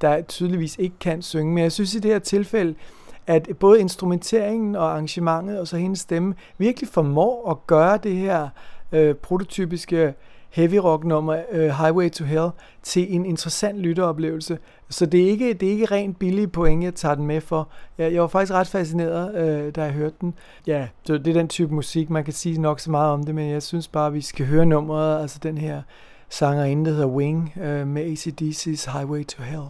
der tydeligvis ikke kan synge. Men jeg synes i det her tilfælde, at både instrumenteringen og arrangementet og så hendes stemme virkelig formår at gøre det her øh, prototypiske heavy rock nummer øh, Highway to Hell til en interessant lytteoplevelse. Så det er ikke, det er ikke rent billige point, jeg tager den med for. Jeg, jeg var faktisk ret fascineret, øh, da jeg hørte den. Ja, det, det er den type musik, man kan sige nok så meget om det, men jeg synes bare, at vi skal høre nummeret, altså den her sangerinde, der hedder Wing, øh, med ACDC's Highway to Hell.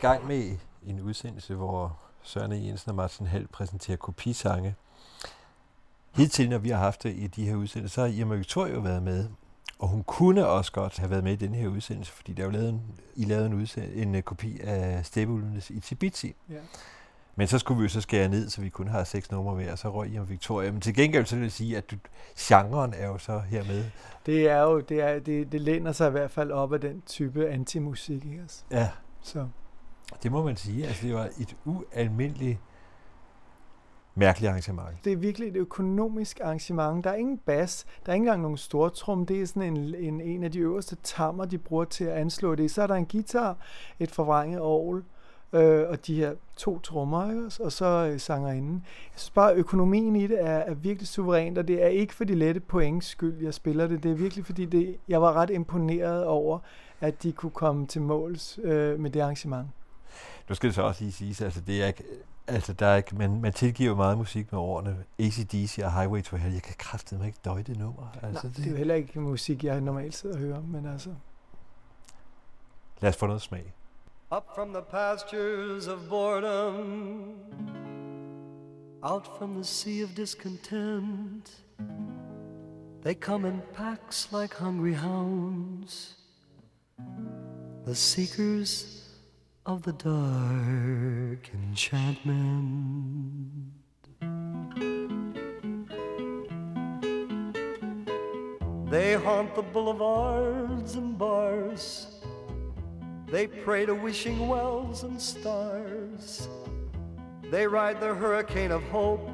Gang med en udsendelse, hvor Søren E. Jensen og Martin Hall præsenterer kopisange. Hidtil, når vi har haft det i de her udsendelser, så har Irma Victoria jo været med. Og hun kunne også godt have været med i den her udsendelse, fordi der er jo lavet en, I lavede en, udsendelse, en uh, kopi af Steppeulvenes i Tibiti. Ja. Men så skulle vi jo så skære ned, så vi kun har seks numre hver, og så røg Irma Victoria. Men til gengæld så vil jeg sige, at du, genren er jo så hermed. Det er jo, det, er, det, det læner sig i hvert fald op af den type antimusik, ikke? også? Ja, Så det må man sige. Altså, det var et ualmindeligt mærkeligt arrangement. det er virkelig et økonomisk arrangement. Der er ingen bas, der er ikke engang nogen stortrum. Det er sådan en, en, en af de øverste tammer, de bruger til at anslå det. Så er der en guitar, et forvrænget orgel, øh, og de her to trommer, ikke? og så øh, sangerinden. Jeg synes bare, økonomien i det er, er virkelig suverænt, og det er ikke for de lette points skyld, jeg spiller det. Det er virkelig fordi, det, jeg var ret imponeret over, at de kunne komme til måls øh, med det arrangement. Nu skal det så også lige siges, altså det er ikke, altså der er ikke, man, man tilgiver meget musik med ordene. ACDC og Highway to Hell, jeg kan kraftedeme ikke døje det nummer. Altså, Nej, det er jo heller ikke musik, jeg normalt sidder og hører, men altså... Lad os få noget smag. Up from the pastures of boredom, out from the sea of discontent, they come in packs like hungry hounds. the seekers of the dark enchantment. They haunt the boulevards and bars. They pray to wishing wells and stars. They ride the hurricane of hope,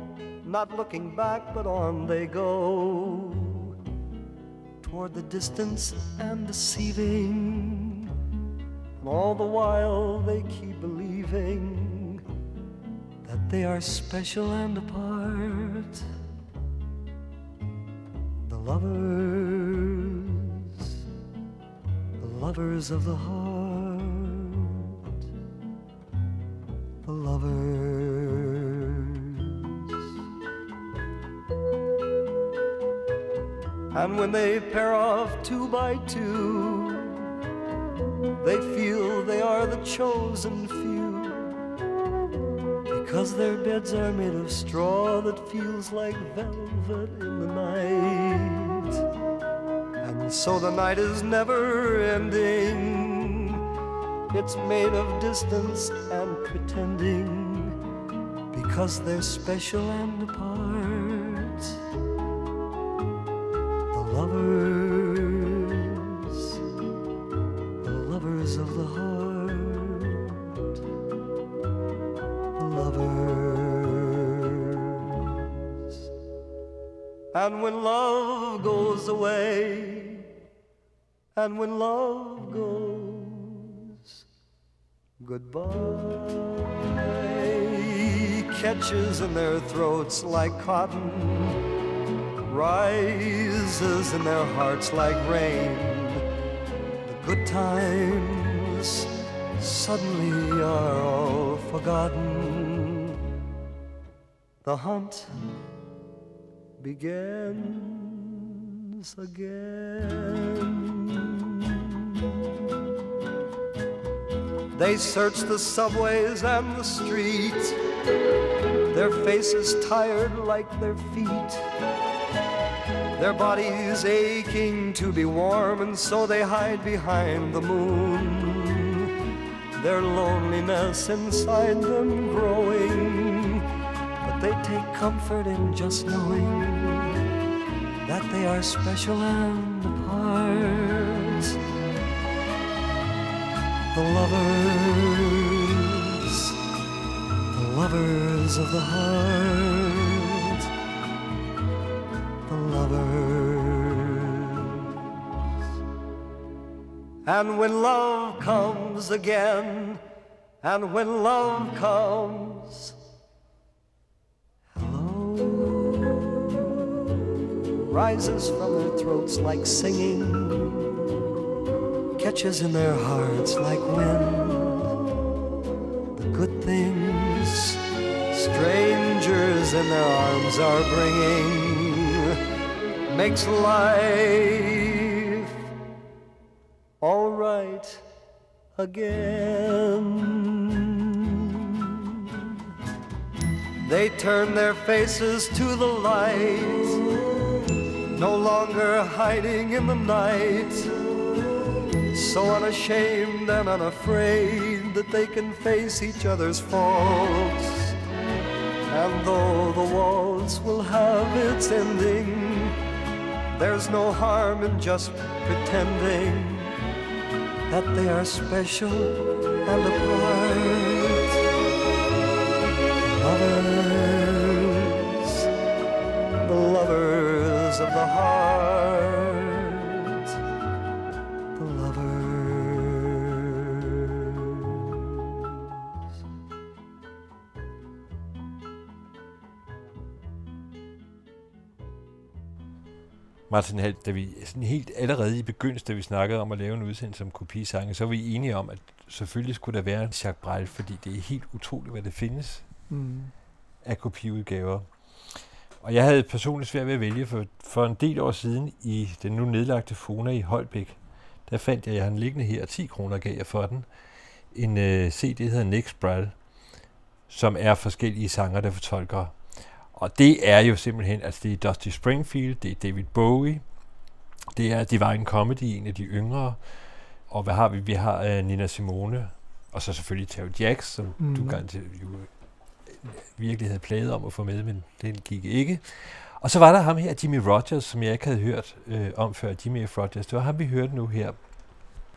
not looking back, but on they go toward the distance and deceiving. And all the while they keep believing that they are special and apart. The lovers, the lovers of the heart, the lovers. And when they pair off two by two, they feel they are the chosen few. Because their beds are made of straw that feels like velvet in the night. And so the night is never ending. It's made of distance and pretending. Because they're special and apart. The lovers, lovers of the heart, lovers. And when love goes away, and when love goes goodbye, catches in their throats like cotton rises in their hearts like rain. Good times suddenly are all forgotten. The hunt begins again. They search the subways and the streets, their faces tired like their feet. Their bodies aching to be warm, and so they hide behind the moon. Their loneliness inside them growing, but they take comfort in just knowing that they are special and apart. The lovers, the lovers of the heart lovers. And when love comes again, and when love comes, hello, rises from their throats like singing, catches in their hearts like wind. The good things strangers in their arms are bringing makes life all right again. They turn their faces to the light, no longer hiding in the night, so unashamed and unafraid that they can face each other's faults. And though the waltz will have its ending, there's no harm in just pretending that they are special and apart. Lovers, the lovers of the heart, Martin Held, da vi sådan helt allerede i begyndelsen, da vi snakkede om at lave en udsendelse om kopisange, så var vi enige om, at selvfølgelig skulle der være en Jacques Brel, fordi det er helt utroligt, hvad det findes Mm. af kopiudgaver. Og jeg havde personligt svært ved at vælge, for, for en del år siden i den nu nedlagte Fona i Holbæk, der fandt jeg, jeg har den liggende her, 10 kroner gav jeg for den, en uh, CD, der hedder Next Brel, som er forskellige sanger, der fortolker. Og det er jo simpelthen, altså det er Dusty Springfield, det er David Bowie, det er Divine Comedy, en af de yngre, Og hvad har vi? Vi har uh, Nina Simone, og så selvfølgelig Terry Jacks, som mm. du Mhm. garanteret jo virkelig havde plaget om at få med, men den gik ikke. Og så var der ham her, Jimmy Rogers, som jeg ikke havde hørt øh, om før, Jimmy F. Rogers. Det var ham, vi hørte nu her.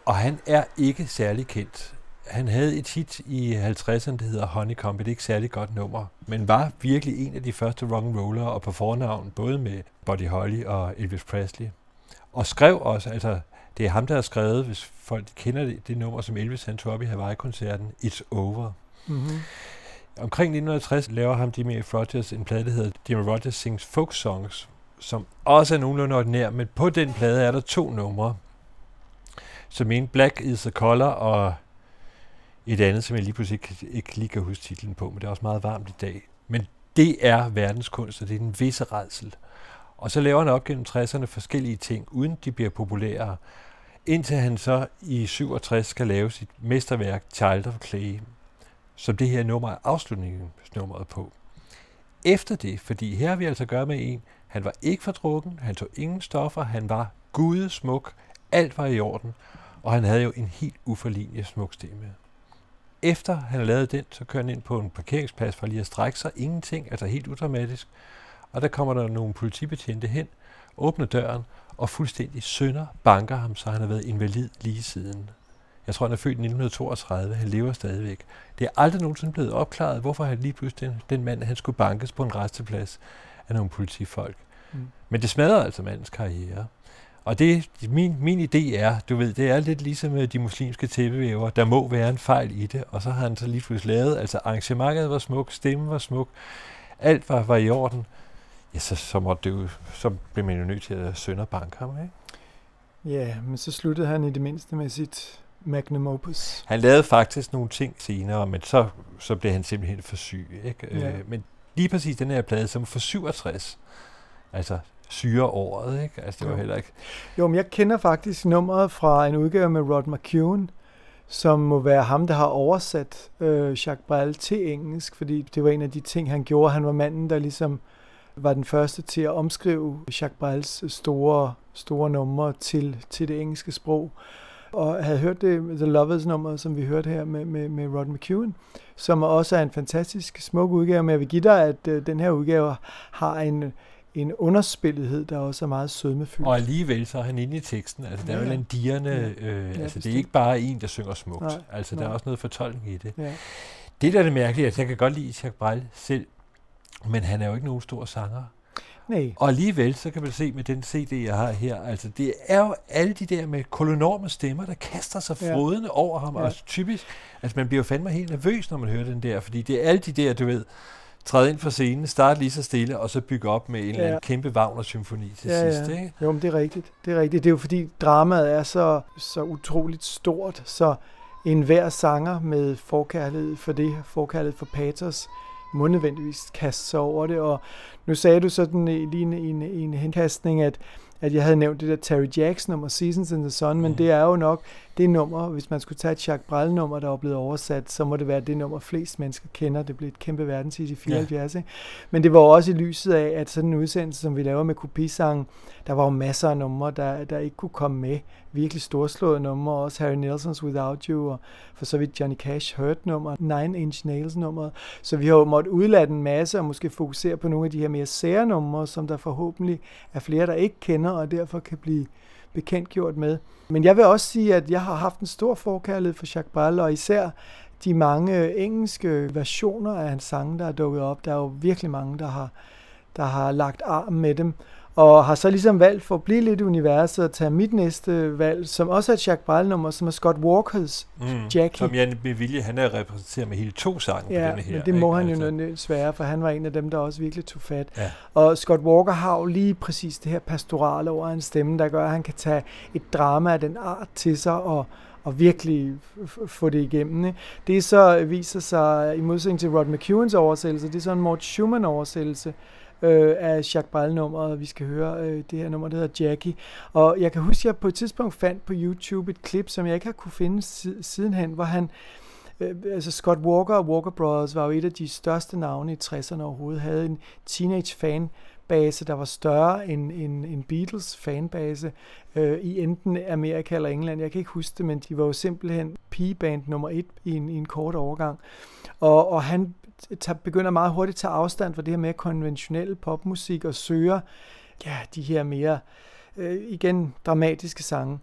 Og han er ikke særlig kendt. Han havde et hit i 50'erne, der hedder Honeycomb, et ikke særlig godt nummer, men var virkelig en af de første rock'n'rollere og på fornavn, både med Buddy Holly og Elvis Presley. Og skrev også, altså det er ham, der har skrevet, hvis folk kender det, det nummer, som Elvis han tog op i Hawaii-koncerten, It's Over. Mm-hmm. Omkring 1960 laver ham Jimmy F. Rogers en plade, der hedder Jimmy Rogers Sings Folk Songs, som også er nogenlunde ordinær, men på den plade er der to numre, som en Black is the Color og et andet, som jeg lige pludselig ikke, ikke lige kan huske titlen på, men det er også meget varmt i dag. Men det er verdenskunst, og det er en visse redsel. Og så laver han op gennem 60'erne forskellige ting, uden de bliver populære, indtil han så i 67 skal lave sit mesterværk Child of Clay, som det her nummer er afslutningsnummeret på. Efter det, fordi her har vi altså at gøre med en, han var ikke for drukken, han tog ingen stoffer, han var gudesmuk, alt var i orden, og han havde jo en helt uforlignelig smuk stemme. Efter han lavede den, så kører han ind på en parkeringsplads for lige at strække sig. Ingenting, altså helt udramatisk. Og der kommer der nogle politibetjente hen, åbner døren og fuldstændig sønder banker ham, så han har været invalid lige siden. Jeg tror, han er født i 1932. Han lever stadigvæk. Det er aldrig nogensinde blevet opklaret, hvorfor han lige pludselig, den, den mand, han skulle bankes på en resteplads af nogle politifolk. Mm. Men det smadrer altså mandens karriere. Og det, min, min idé er, du ved, det er lidt ligesom med de muslimske tæppevæver. Der må være en fejl i det, og så har han så lige pludselig lavet, altså arrangementet var smuk, stemmen var smuk, alt var, var i orden. Ja, så, så, måtte det jo, så blev man jo nødt til at sønderbanke ham, ikke? Ja, men så sluttede han i det mindste med sit magnum opus. Han lavede faktisk nogle ting senere, men så, så blev han simpelthen for syg. Ikke? Ja. Øh, men lige præcis den her plade, som for 67, altså syreåret, ikke? Altså det var heller ikke... Jo, men jeg kender faktisk nummeret fra en udgave med Rod McCune, som må være ham, der har oversat øh, Jacques Brel til engelsk, fordi det var en af de ting, han gjorde. Han var manden, der ligesom var den første til at omskrive Jacques Brels store, store numre til, til det engelske sprog. Og havde hørt det, The Lovers nummer, som vi hørte her med, med, med Rod McEwen, som også er en fantastisk smuk udgave, men jeg vil give dig, at øh, den her udgave har en, en underspillethed, der også er meget sødmefyldt. Og alligevel så er han inde i teksten. Altså der er Ja, jo ja. en. Ja. Øh, Ja, altså det er bestemt. ikke bare en, der synger smukt. Nej, altså der er også noget fortolkning i det. Ja. Det der er det mærkelige, at jeg kan godt lide Jacques Brel selv, men han er jo ikke nogen stor sanger. Nej. Og alligevel, så kan man se med den CD, jeg har her, altså det er jo alle de der med kolonorme stemmer, der kaster sig Ja. frodende over ham, Ja. ja. og typisk, altså man bliver jo fandme helt nervøs, når man hører den der, fordi det er alle de der, du ved, træde ind for scenen, starte lige så stille, og så bygge op med en eller Ja. anden kæmpe Wagner-symfoni til ja, sidst, ja. ikke? Jo, men det er rigtigt. Det er rigtigt. Det er jo fordi dramaet er så, så utroligt stort, så enhver sanger med forkærlighed for det, forkærlighed for patos, må nødvendigvis kaste sig over det. Og nu sagde du sådan i lige en, en, en henkastning, at, at jeg havde nævnt det der Terry Jacks nummer, Seasons in the Sun, men Mhm. det er jo nok det nummer, hvis man skulle tage et Jacques Brel nummer, der er blevet oversat, så må det være det nummer, flest mennesker kender. Det blev et kæmpe verdenshit i 74. Ja. Men det var også i lyset af, at sådan en udsendelse, som vi laver med kopisangen, der var jo masser af numre, der, der ikke kunne komme med. Virkelig storslåede numre, også Harry Nelsons Without You, og for så vidt Johnny Cash Hurt nummer, Nine Inch Nails nummeret. Så vi har jo måttet udlade en masse, og måske fokusere på nogle af de her mere sære numre, som der forhåbentlig er flere, der ikke kender, og derfor kan blive bekendtgjort med. Men jeg vil også sige, at jeg har haft en stor forkærlighed for Jacques Brel, og især de mange øh, engelske versioner af hans sange, der er dukket op. Der er jo virkelig mange, der har, der har lagt arm med dem, og har så ligesom valgt for at blive lidt i universet og tage mit næste valg, som også er et Jacques Brel-nummer, som er Scott Walkers Mm. Jackie. Som Jan med vilje, han er repræsenteret med hele to sange på Ja, denne her. men det må ikke? han jo Altså, svære, for han var en af dem, der også virkelig tog fat. Ja. Og Scott Walker har jo lige præcis det her pastorale over hans stemme, der gør, at han kan tage et drama af den art til sig og, og virkelig få det igennem. Ikke? Det så viser sig, i modsætning til Rod McEwens oversættelse, det er sådan en Mort Schumann oversættelse øh, øh, af Jacques Brel-nummeret. Vi skal høre øh, det her nummer, der hedder Jackie. Og jeg kan huske, at jeg på et tidspunkt fandt på YouTube et klip, som jeg ikke har kunne finde sidenhen, hvor han Øh, altså Scott Walker og Walker Brothers var jo et af de største navne i 60'erne overhovedet, havde en teenage fan fanbase, der var større end, end, end Beatles fanbase øh, i enten Amerika eller England. Jeg kan ikke huske det, men de var jo simpelthen pigeband nummer et i en, i en kort overgang. Og, og han tager, begynder meget hurtigt at tage afstand fra det her mere konventionelle popmusik og søger ja, de her mere, øh, igen, dramatiske sange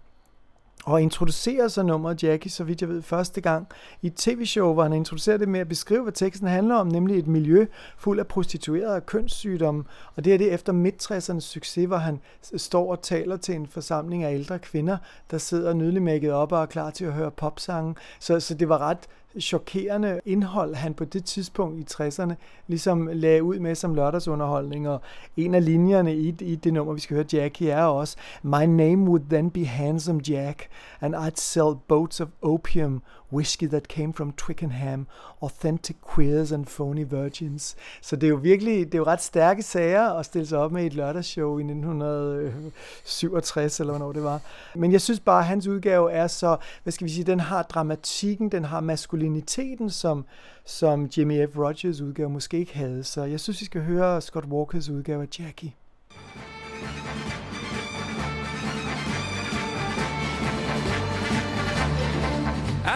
og introducerer så nummeret Jackie, så vidt jeg ved, første gang i et tv-show, hvor han introducerer det med at beskrive, hvad teksten handler om, nemlig et miljø fuld af prostituerede og kønssygdomme. Og det er det efter midt succes, hvor han står og taler til en forsamling af ældre kvinder, der sidder nydeligt op og er klar til at høre popsange. Så, så det var ret chokerende indhold, han på det tidspunkt i 60'erne ligesom lagde ud med som lørdagsunderholdning. Og en af linjerne i, i det nummer, vi skal høre, Jackie, er også My name would then be Handsome Jack, and I'd sell boats of opium Whiskey That Came From Twickenham, Authentic Queers and Phony Virgins. Så det er jo virkelig, det er jo ret stærke sager at stille sig op med i et lørdagsshow i 1967, eller hvornår det var. Men jeg synes bare, at hans udgave er så, hvad skal vi sige, den har dramatikken, den har maskuliniteten, som, som Jimmy F. Rogers udgave måske ikke havde. Så jeg synes, vi skal høre Scott Walkers udgave af Jackie.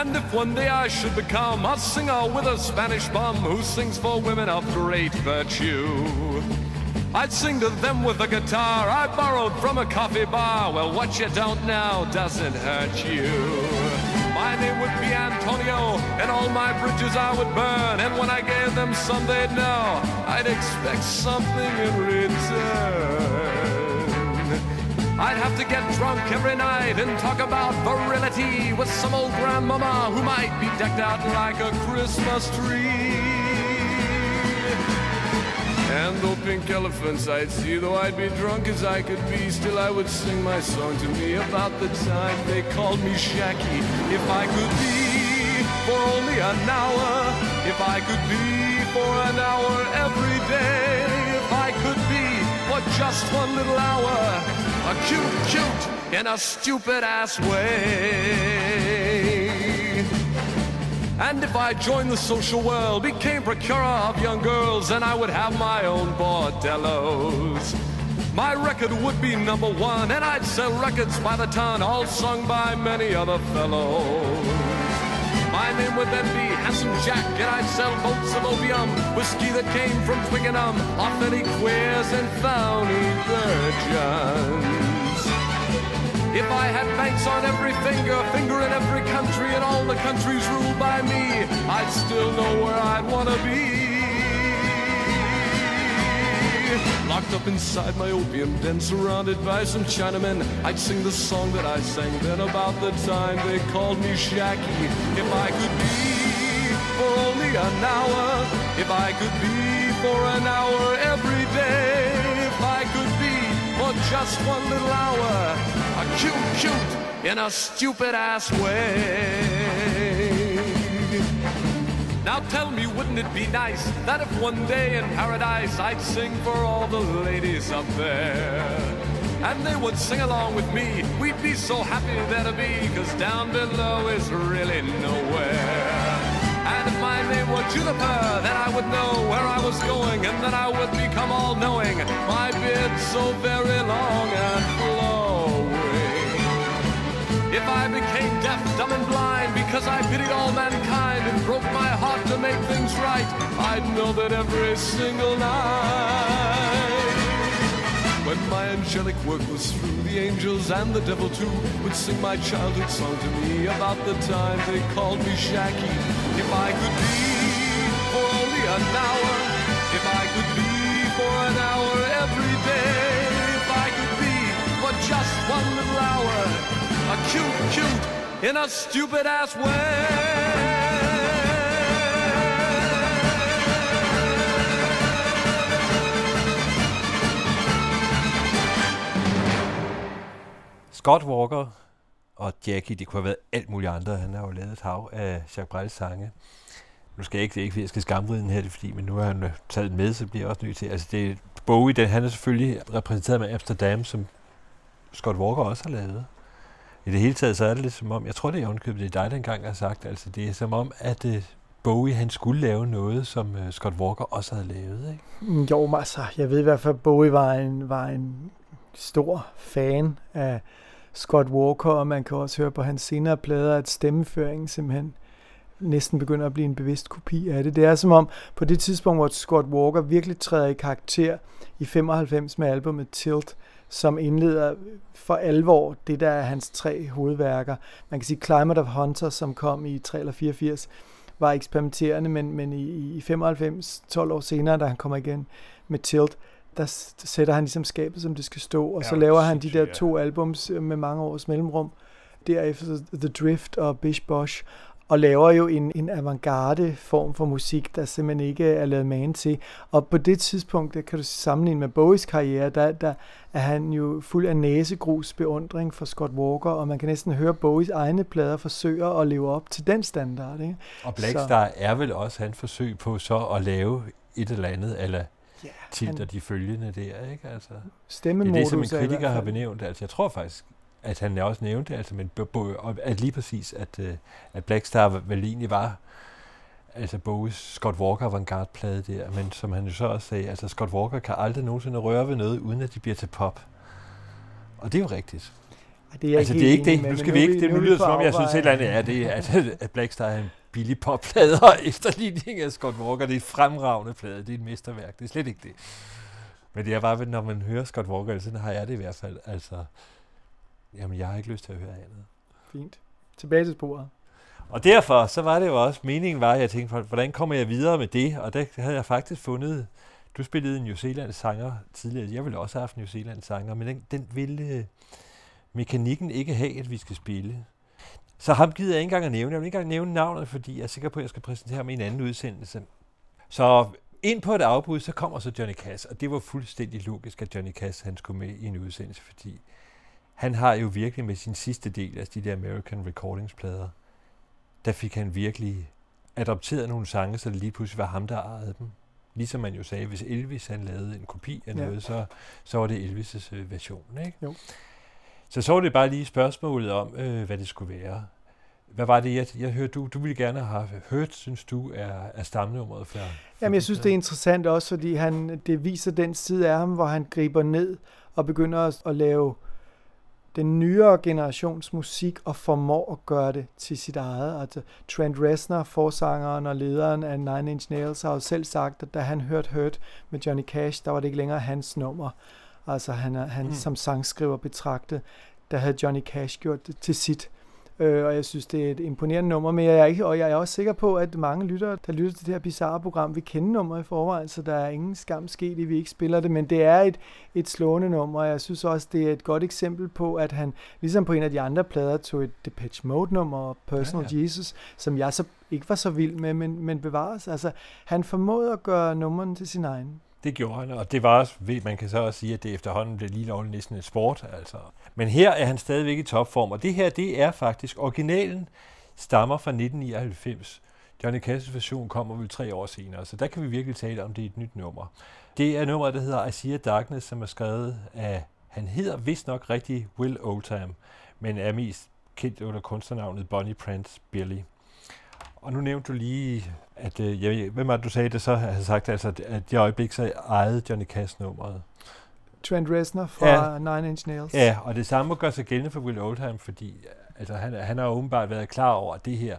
And if one day I should become a singer with a Spanish bum who sings for women of great virtue, I'd sing to them with a guitar I borrowed from a coffee bar. Well, what you don't know doesn't hurt you. My name would be Antonio, and all my bridges I would burn. And when I gave them some, they'd know I'd expect something in return. I'd have to get drunk every night and talk about virility with some old grandmama who might be decked out like a Christmas tree. And though pink elephants I'd see, though I'd be drunk as I could be, still I would sing my song to me about the time they called me Shacky. If I could be for only an hour, if I could be for an hour every day, if I could be for just one little hour, a cute, cute in a stupid ass way. And if I joined the social world, became procurer of young girls, then I would have my own bordellos. My record would be number one, and I'd sell records by the ton, all sung by many other fellows. My name would then be Handsome Jack, and I'd sell boats of opium, whiskey that came from Twickenham, authentic queers and phony virgins. If I had banks on every finger, finger in every country, and all the countries ruled by me, I'd still know where I'd want to be. Locked up inside my opium den, surrounded by some Chinamen, I'd sing the song that I sang then about the time they called me Shacky. If I could be for only an hour, if I could be for an hour every day, if I could be for just one little hour, a cute, cute in a stupid ass way. Now tell me, wouldn't it be nice that if one day in paradise I'd sing for all the ladies up there? And they would sing along with me. We'd be so happy there to be, cause down below is really nowhere. And if my name were Juniper, then I would know where I was going, and then I would become all knowing. My beard so very long and flowing. If I became deaf, dumb, and blind because I pitied all mankind and broke my heart to make things right, I'd know that every single night. When my angelic work was through, the angels and the devil too would sing my childhood song to me about the time they called me Shacky. If I could be for only an hour, if I could be for an hour every day, if I could be for just one little hour, a cute, cute in a stupid ass way. Scott Walker og Jackie, det kunne have været alt muligt andre. Han har jo lavet et hav af Jacques Brels sange. Nu skal jeg ikke, det er ikke fordi jeg skal skamride den her, det fordi, men nu har han øh, taget den med, så bliver jeg også nødt til. Altså det, Bowie, den, han er selvfølgelig repræsenteret med Amsterdam, som Scott Walker også har lavet. I det hele taget, så er det lidt som om, jeg tror det er ovenkøbet, det er dig, der engang har sagt, altså det er som om, at uh, Bowie han skulle lave noget, som øh, Scott Walker også havde lavet, ikke? Mm, jo, men altså, jeg ved i hvert fald, at Bowie var en, var en stor fan af Scott Walker, og man kan også høre på hans senere plader, at stemmeføringen simpelthen næsten begynder at blive en bevidst kopi af det. Det er som om, på det tidspunkt, hvor Scott Walker virkelig træder i karakter i 95 med albumet Tilt, som indleder for alvor det, der er hans tre hovedværker. Man kan sige Climate of Hunter, som kom i 3 eller 84, var eksperimenterende, men, men i, i 95, 12 år senere, da han kommer igen med Tilt, der sætter han ligesom skabet, som det skal stå, og så Ja, laver han de der to albums øh, med mange års mellemrum, derefter The Drift og Bish Bosh, og laver jo en, en avantgarde form for musik, der simpelthen ikke er lavet man til. Og på det tidspunkt, der kan du sammenligne med Bowies karriere, der, der er han jo fuld af næsegrus beundring for Scott Walker, og man kan næsten høre Bowies egne plader forsøger at leve op til den standard. Ikke? Og Blackstar er vel også hans forsøg på så at lave et eller andet, eller Ja, Tilt han- de følgende der, ikke? Altså, det er det, som en er kritiker har benævnt. Altså, jeg tror faktisk, at han også nævnte, altså, men, og at lige præcis, at, øh, at Blackstar vel egentlig var altså Bowies Scott Walker avantgarde-plade der, men som han jo så også sagde, altså Scott Walker kan aldrig nogensinde røre ved noget, uden at de bliver til pop. Og det er jo rigtigt. Ej, Det er altså, det er ikke det. med, Nu skal vi er ikke, det nu nu er lyder som om, jeg synes, et eller andet er det, at, at Blackstar er en billig popplade, og efterligning af Scott Walker, det er et fremragende plade, det er et mesterværk, det er slet ikke det. Men det er bare, når man hører Scott Walker, sådan har jeg det i hvert fald, altså, jamen jeg har ikke lyst til at høre andet. Fint. Tilbage til sporet. Og derfor, så var det jo også, meningen var, at jeg tænkte, hvordan kommer jeg videre med det? Og der havde jeg faktisk fundet, du spillede en New Zealand sanger tidligere, jeg ville også have haft en New Zealand sanger, men den, den ville øh, mekanikken ikke have, at vi skal spille. Så ham gider jeg ikke engang at nævne. Jeg vil ikke engang nævne navnet, fordi jeg er sikker på, at jeg skal præsentere ham i en anden udsendelse. Så ind på et afbud, så kommer så Johnny Cash, og det var fuldstændig logisk, at Johnny Cash han skulle med i en udsendelse, fordi han har jo virkelig med sin sidste del, altså de der American Recordings-plader, der fik han virkelig adopteret nogle sange, så det lige pludselig var ham, der ejede dem. Ligesom man jo sagde, hvis Elvis han lavede en kopi af Ja. noget, så, så var det Elvis' øh, version. Ikke? Jo. Så så var det bare lige spørgsmålet om, øh, hvad det skulle være. Hvad var det, jeg, jeg hørte, du, du ville gerne have hørt, synes du, er, er stamnummeret for Jamen, jeg synes, det er interessant også, fordi han, det viser den side af ham, hvor han griber ned og begynder at, at lave den nyere generations musik og formår at gøre det til sit eget. Altså, Trent Reznor, forsangeren og lederen af Nine Inch Nails, har jo selv sagt, at da han hørte Hurt med Johnny Cash, der var det ikke længere hans nummer. Altså, han, han mm. som sangskriver betragtet, der havde Johnny Cash gjort det til sit. Øh, og jeg synes, det er et imponerende nummer, men jeg er ikke, og jeg er også sikker på, at mange lyttere, der lytter til det her bizarre program, vil kende nummeret i forvejen, så der er ingen skam sket i, at vi ikke spiller det, men det er et, et slående nummer, og jeg synes også, det er et godt eksempel på, at han, ligesom på en af de andre plader, tog et Depeche Mode-nummer, Personal ja, ja. Jesus, som jeg så ikke var så vild med, men, men bevares. Altså, han formåede at gøre nummeren til sin egen. Det gjorde han, og det var også, ved, man kan så også sige, at det efterhånden blev lige lovligt næsten et sport. Altså. Men her er han stadigvæk i topform, og det her, det er faktisk, originalen stammer fra 1999. Johnny Cash's version kommer vel tre år senere, så der kan vi virkelig tale om, det er et nyt nummer. Det er nummeret, der hedder I See Darkness, som er skrevet af, han hedder vist nok rigtig Will Oldham, men er mest kendt under kunstnernavnet Bonnie Prince Billy. Og nu nævnte du lige, at øh, jeg, hvem var det, du sagde det så? havde sagt, altså, at- det øjeblik så ejede Johnny Cash nummeret. Trent Reznor fra Ja. Nine Inch Nails. Ja, og det samme gør sig gældende for Will Oldham, fordi altså, han, han har åbenbart været klar over det her.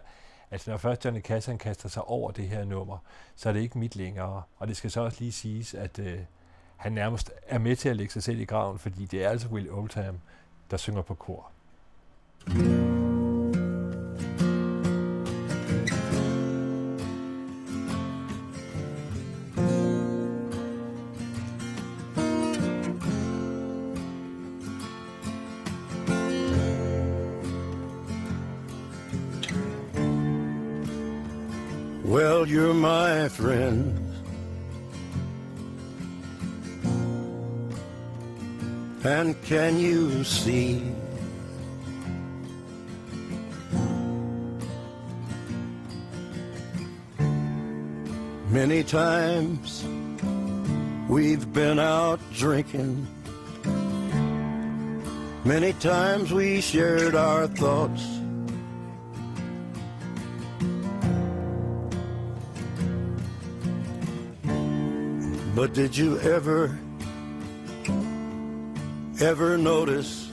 Altså når først Johnny Cash han kaster sig over det her nummer, så er det ikke mit længere. Og det skal så også lige siges, at øh, han nærmest er med til at lægge sig selv i graven, fordi det er altså Will Oldham, der synger på kor. Well, can you see? Many times we've been out drinking. Many times we shared our thoughts. But did you ever? Ever notice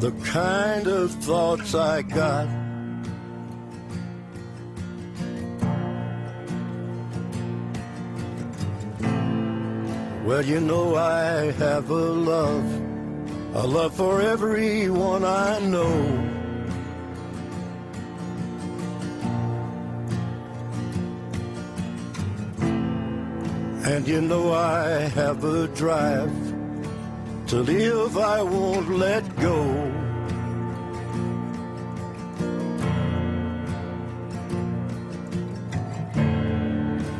the kind of thoughts I got? Well, you know I have a love, a love for everyone I know. And you know I have a drive to live, I won't let go.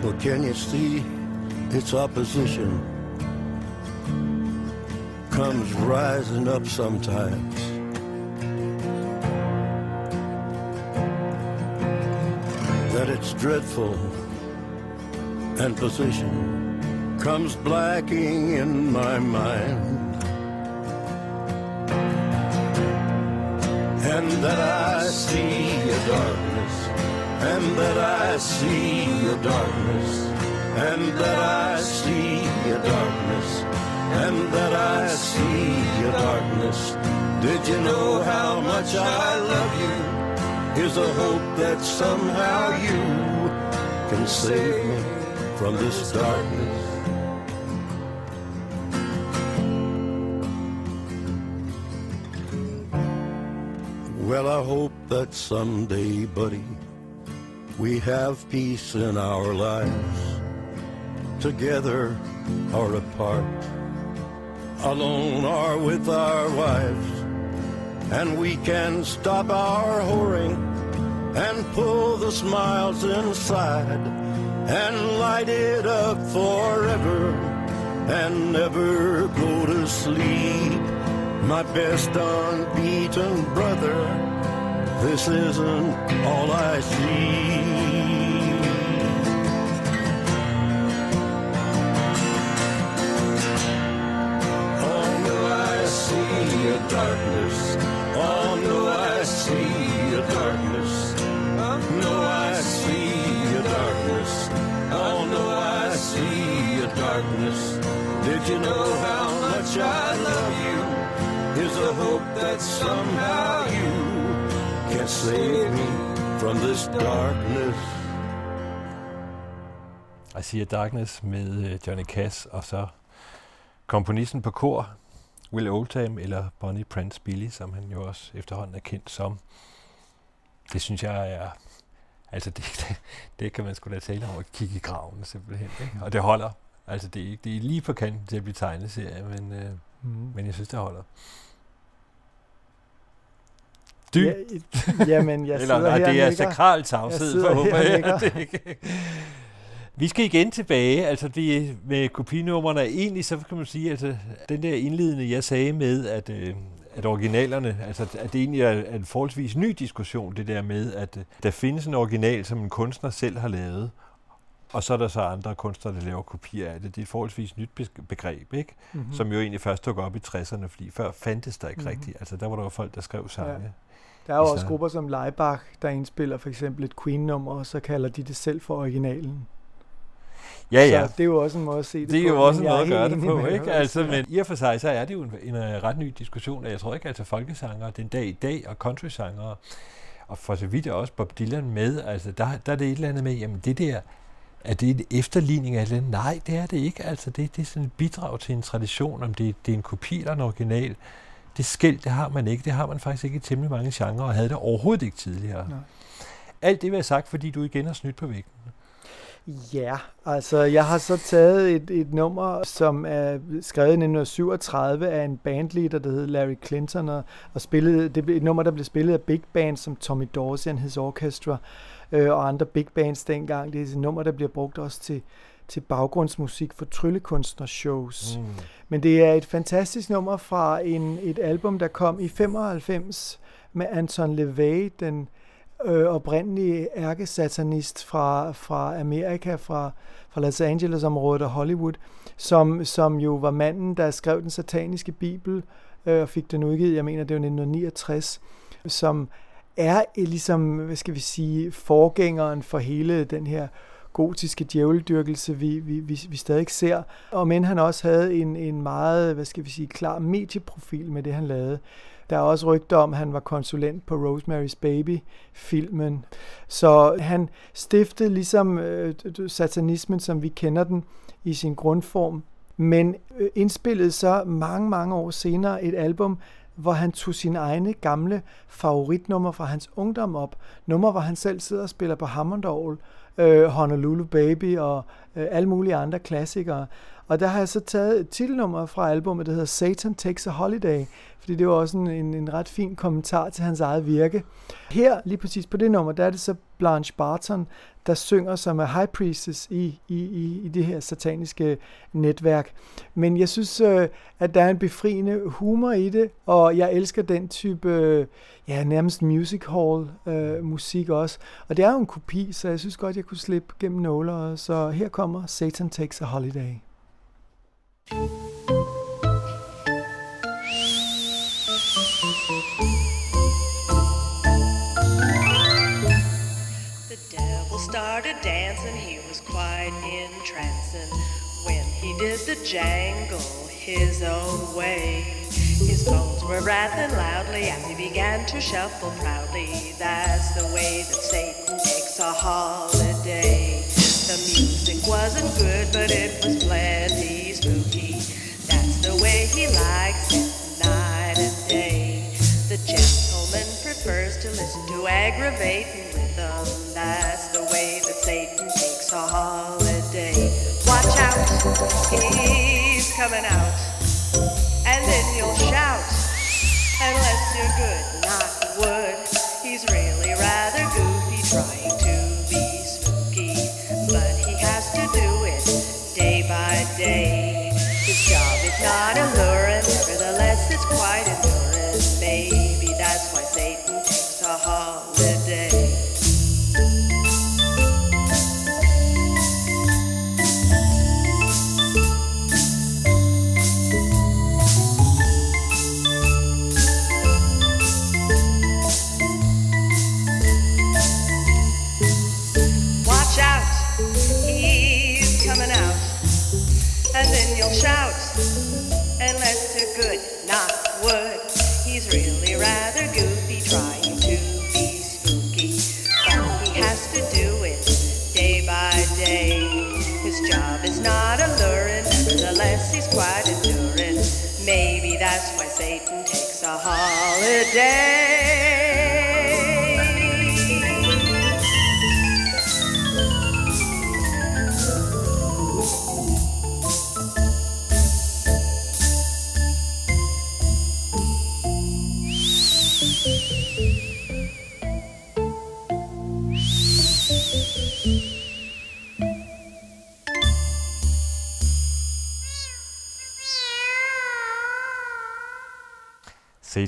But can you see its opposition comes rising up sometimes? That it's dreadful and position comes blacking in my mind. And that I see a darkness, and that I see a darkness, and that I see a darkness, and that I see a darkness. Did you know how much I love you? Here's a hope that somehow you can save me from this darkness. Well, I hope that someday, buddy, we have peace in our lives, together or apart, alone or with our wives, and we can stop our whoring and pull the smiles inside and light it up forever and never go to sleep. My best unbeaten brother, this isn't all I see. That somehow you can save me from this darkness. I See a Darkness med øh, Johnny Cash, og så komponisten på kor, Will Oldham, eller Bonnie Prince Billy, som han jo også efterhånden er kendt som. Det synes jeg er... Altså, det, det, det kan man sgu da tale om at kigge i graven, simpelthen. Ikke? Og det holder. Altså, det er, det er lige på kanten til at blive tegneserie, men, øh, Mhm. men jeg synes, det holder. Du? Ja, jamen, jeg Eller, sidder nej, her det er sakral tavshed, for jeg. Det ikke. Vi skal igen tilbage, altså det, med kopinummerne. Egentlig så kan man sige, altså den der indledende, jeg sagde med, at, øh, at originalerne, altså at det egentlig er en forholdsvis ny diskussion, det der med, at øh, der findes en original, som en kunstner selv har lavet, og så er der så andre kunstnere, der laver kopier af det. Det er et forholdsvis nyt begreb, ikke? Mhm. Mm-hmm. som jo egentlig først tog op i 60'erne, fordi før fandtes der ikke Mhm. mm-hmm. rigtigt. Altså der var der jo folk, der skrev sange. Ja. Der er jo også grupper som Leibach, der indspiller for eksempel et Queen-nummer, og så kalder de det selv for originalen. Ja, ja. Så det er jo også en måde at se det, Det er på, jo også en måde at er gøre det på, ikke? dig. Altså, men i og for sig, så er det jo en, en, en ret ny diskussion, og jeg tror ikke, altså folkesanger, den dag i dag, og countrysanger, og for så vidt også Bob Dylan med, altså der, der er det et eller andet med, jamen det der, er det en efterligning af et eller andet? Nej, det er det ikke. Altså det, det er sådan et bidrag til en tradition, om det, det er en kopi eller en original. Det skæld, det har man ikke. Det har man faktisk ikke i temmelig mange genrer, og havde det overhovedet ikke tidligere. Nej. Alt det vil jeg sagt, fordi du igen har snydt på vægten. Ja, altså jeg har så taget et, et nummer, som er skrevet i 1937 af en bandleader, der hed Larry Clinton, og, og spillet, det blev et nummer, der blev spillet af big bands som Tommy Dorsey and His Orchestra øh, og andre big bands dengang. Det er et nummer, der bliver brugt også til, til baggrundsmusik for tryllekunstnershows. Mm. Men det er et fantastisk nummer fra en, et album, der kom i 95 med Anton LaVey, den øh, oprindelige ærkesatanist fra, fra Amerika, fra, fra Los Angeles-området og Hollywood, som, som jo var manden, der skrev den sataniske bibel øh, og fik den udgivet, jeg mener, det var 1969, som er eh, ligesom, hvad skal vi sige, forgængeren for hele den her gotiske djæveldyrkelse, vi, vi, vi, vi stadig ser. Og men han også havde en, en meget, hvad skal vi sige, klar medieprofil med det, han lavede. Der er også rygter om, at han var konsulent på Rosemary's Baby-filmen. Så han stiftede ligesom øh, satanismen, som vi kender den, i sin grundform, men øh, indspillede så mange, mange år senere et album, hvor han tog sine egne gamle favoritnummer fra hans ungdom op. Nummer, hvor han selv sidder og spiller på Hammond øh, Honolulu Baby og øh, alle mulige andre klassikere. Og der har jeg så taget et titelnummer fra albumet, der hedder Satan Takes a Holiday, fordi det var også en, en, en ret fin kommentar til hans eget virke. Her, lige præcis på det nummer, der er det så Blanche Barton, der synger som er high priestess i, i, i, i det her sataniske netværk. Men jeg synes, øh, at der er en befriende humor i det, og jeg elsker den type, øh, ja, nærmest music hall øh, musik også. Og det er jo en kopi, så jeg synes godt, jeg kunne slippe gennem nåler. Så her kommer Satan Takes a Holiday. The devil started dancing, he was quite entrancing when he did the jangle his own way. His bones were rattling loudly as he began to shuffle proudly. That's the way that Satan takes a holiday. The music wasn't good, but it was plenty spooky. The way he likes it, night and day. The gentleman prefers to listen to aggravating rhythm. That's the way that Satan takes a holiday. Watch out, he's coming out. And then you'll shout, unless you're good,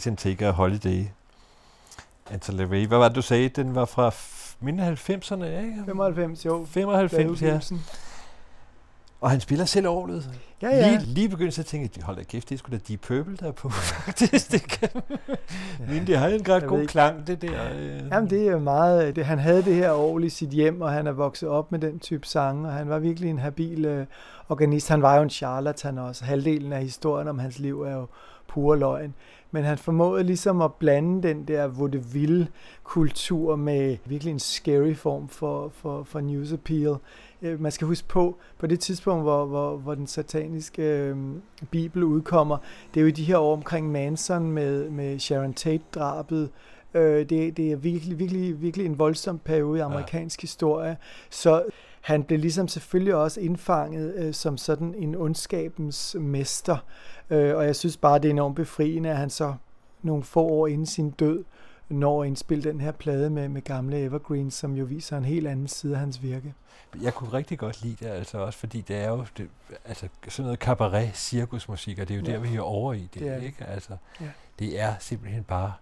Satan Take a Holiday. Anton LaVey. Hvad var det, du sagde? Den var fra af 90'erne, ikke? 95, jo. 95, ja. Og han spiller selv orlet. Ja, ja. Lige, lige begyndte jeg at tænke, hold da kæft, det er sgu da Deep Purple, der er på. faktisk, det kan. Men det har en ret god ikke. klang, det der. Øh. Jamen det er meget, det, han havde det her år i sit hjem, og han er vokset op med den type sange, og han var virkelig en habil øh, organist. Han var jo en charlatan også. Halvdelen af historien om hans liv er jo pure løgn. Men han formåede ligesom at blande den der vaudeville kultur med virkelig en scary form for, for, for news appeal. Øh, Man skal huske på, på det tidspunkt, hvor, hvor, hvor den sataniske øh, bibel udkommer, det er jo i de her år omkring Manson med, med Sharon Tate-drabet, Øh, det, det er virkelig, virkelig, virkelig en voldsom periode i amerikansk ja. historie. Så han blev ligesom selvfølgelig også indfanget øh, som sådan en ondskabens mester. Øh, og jeg synes bare, det er enormt befriende, at han så nogle få år inden sin død når at indspille den her plade med, med gamle Evergreens, som jo viser en helt anden side af hans virke. Jeg kunne rigtig godt lide det, altså også fordi det er jo det, altså, sådan noget cabaret, cirkusmusik, og det er jo Ja. der, vi er over i det, Det er ikke? Altså, Ja. det er simpelthen bare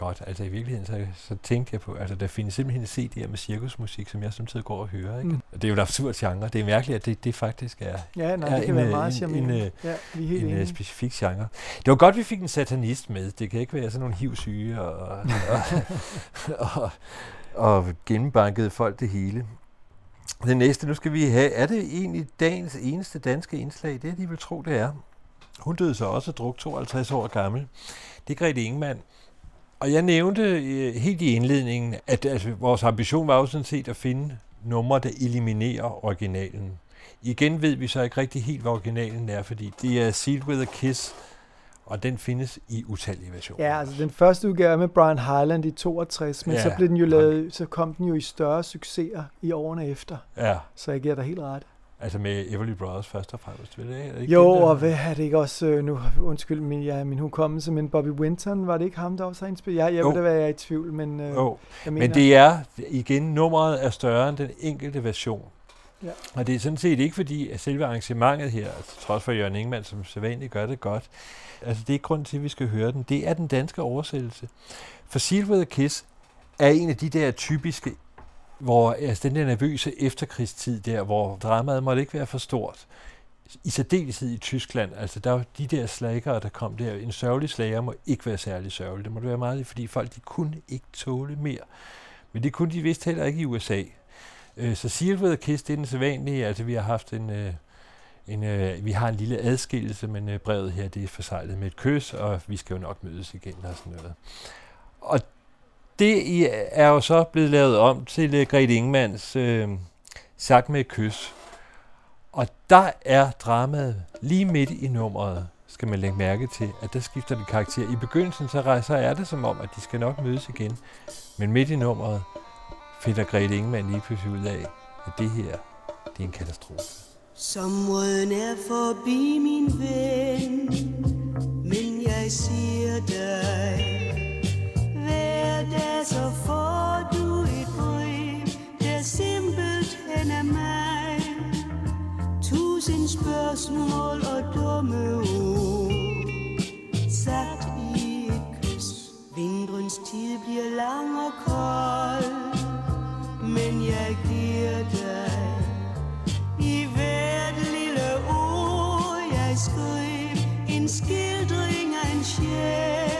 godt. Altså i virkeligheden, så, så tænkte jeg på, altså der findes simpelthen CD'er med cirkusmusik, som jeg samtidig går og hører, ikke? Mm. Og det er jo en absurd genre. Det er mærkeligt, at det, det faktisk er, Ja, nej, er det kan være øh, meget en, en, øh, Ja, vi er helt en øh, enige. specifik genre. Det var godt, vi fik en satanist med. Det kan ikke være sådan nogle hivsyge og, og, og, og gennembankede folk det hele. Det næste, nu skal vi have, er det egentlig dagens eneste danske indslag? Det er de vil tro, det er. Hun døde så også druk 52 år gammel. Det er Grete Ingemann. Og jeg nævnte øh, helt i indledningen, at altså, vores ambition var jo sådan set at finde numre, der eliminerer originalen. Igen ved vi så ikke rigtig helt, hvad originalen er, fordi det er Sealed with a Kiss, og den findes i utallige versioner. Ja, altså den første udgave med Brian Hyland i 62, men ja, så blev den jo lavet, så kom den jo i større succeser i årene efter. Ja. Så jeg giver dig helt ret. Altså med Everly Brothers først og fremmest, vil det, det ikke Jo, der- og hvad er det ikke også, øh, nu undskyld min, ja, min hukommelse, men Bobby Winton, var det ikke ham, der også har inspireret? Ja, jeg Jo. ved da være, jeg er i tvivl, men øh, Jo, jeg mener, men det er, igen, nummeret er større end den enkelte version. Ja. Og det er sådan set ikke fordi, at selve arrangementet her, altså, trods for Jørgen Ingemann, som sædvanligt gør det godt, altså det er ikke grund til, at vi skal høre den. Det er den danske oversættelse. For Sealed with a Kiss er en af de der typiske, hvor altså den der nervøse efterkrigstid der, hvor dramaet måtte ikke være for stort. I særdeleshed i Tyskland, altså der var de der slagere, der kom der. En sørgelig slager må ikke være særlig sørgelig. Det må være meget, fordi folk de kunne ikke tåle mere. Men det kunne de vist heller ikke i USA. Øh, så Silver Kiss, det er den sædvanlige. Altså vi har haft en, øh, en øh, vi har en lille adskillelse, men øh, brevet her, det er forsejlet med et kys, og vi skal jo nok mødes igen og sådan noget. Og det i- er jo så blevet lavet om til øh, Grete Ingemanns øh, Sagt med et kys. Og der er dramaet lige midt i nummeret, skal man lægge mærke til, at der skifter det karakter. I begyndelsen så rejser er det som om, at de skal nok mødes igen. Men midt i nummeret finder Grete Ingemann lige pludselig ud af, at det her, det er en katastrofe. Sommeren er forbi, min ven, men jeg siger dig, så får du et brev, der simpelt hen er mig. Tusind spørgsmål og dumme ord, sagt i et kys. Vindrens tid bliver lang og kold, men jeg giver dig i hvert lille ord, jeg skrev en skildring af en sjæl,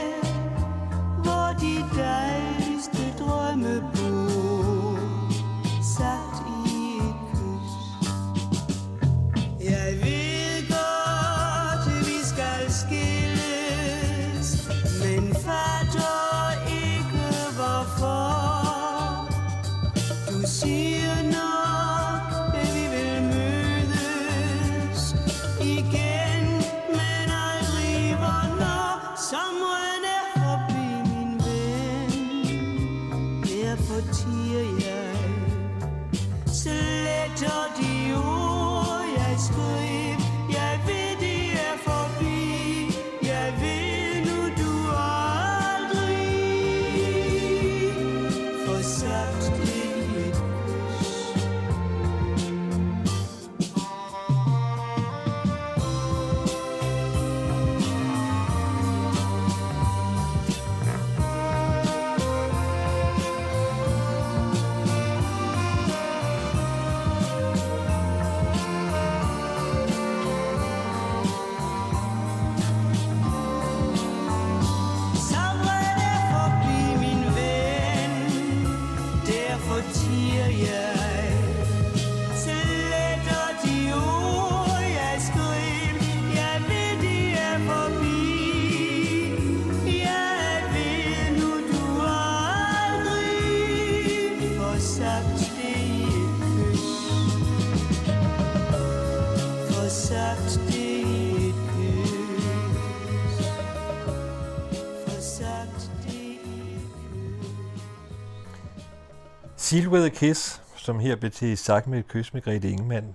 Seal with a Kiss, som her blev til sagt med et kys med Grete Ingemann,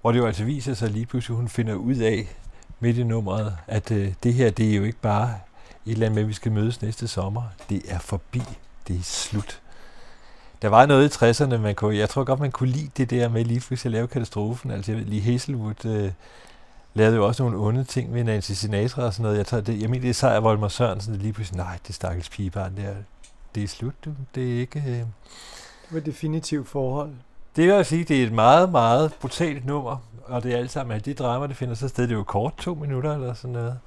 hvor det jo altså viser sig lige pludselig, hun finder ud af midt i nummeret, at øh, det her, det er jo ikke bare et eller andet med, at vi skal mødes næste sommer. Det er forbi. Det er slut. Der var noget i 60'erne, man kunne, jeg tror godt, man kunne lide det der med lige pludselig at lave katastrofen. Altså, jeg ved lige, Hazelwood øh, lavede jo også nogle onde ting med Nancy Sinatra og sådan noget. Jeg, tager det, jeg mener, det er Sejr Volmer Sørensen, der lige pludselig, nej, det stakkels pigebarn der, det er slut, du. Det er ikke... Øh, et definitivt forhold. det vil jeg sige, det er et meget, meget brutalt nummer, og det er alt sammen, at det drama, det finder så sted, det er jo kort, to minutter eller sådan noget.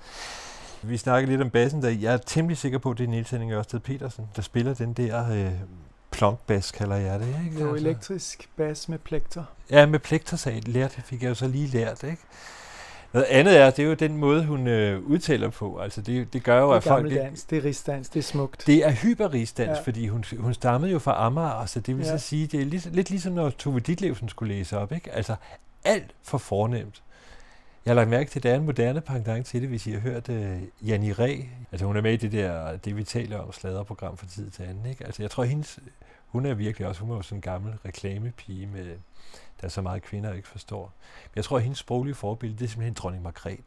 Vi snakker lidt om bassen der. Jeg er temmelig sikker på, at det er Niels Henning Ørsted Petersen, der spiller den der øh, plonk bass kalder jeg det, ikke? Det er jo Altså. elektrisk bas med plekter. Ja, med plektersat lærte, fik jeg jo så lige lært, ikke? Noget andet er, det er jo den måde, hun øh, udtaler på. Altså, det, det gør jo, Det at folk... gammeldans, det er rigsdans, det er smukt. Det er hyperrigsdans, Ja. fordi hun, hun stammede jo fra Amager, så det vil Ja. så sige, det er lig, lidt ligesom når Tove Ditlevsen skulle læse op, ikke? Altså, alt for fornemt. Jeg har lagt mærke til, at der er en moderne pendant til det, hvis I har hørt uh, Janni Ræ. Altså, hun er med i det der, det vi taler om, sladerprogram fra tid til anden, ikke? Altså, jeg tror, hendes, hun er virkelig også, hun er jo sådan en gammel reklamepige med, der er så meget kvinder ikke forstår. Men jeg tror, at hendes sproglige forbillede, det er simpelthen dronning Margrethe.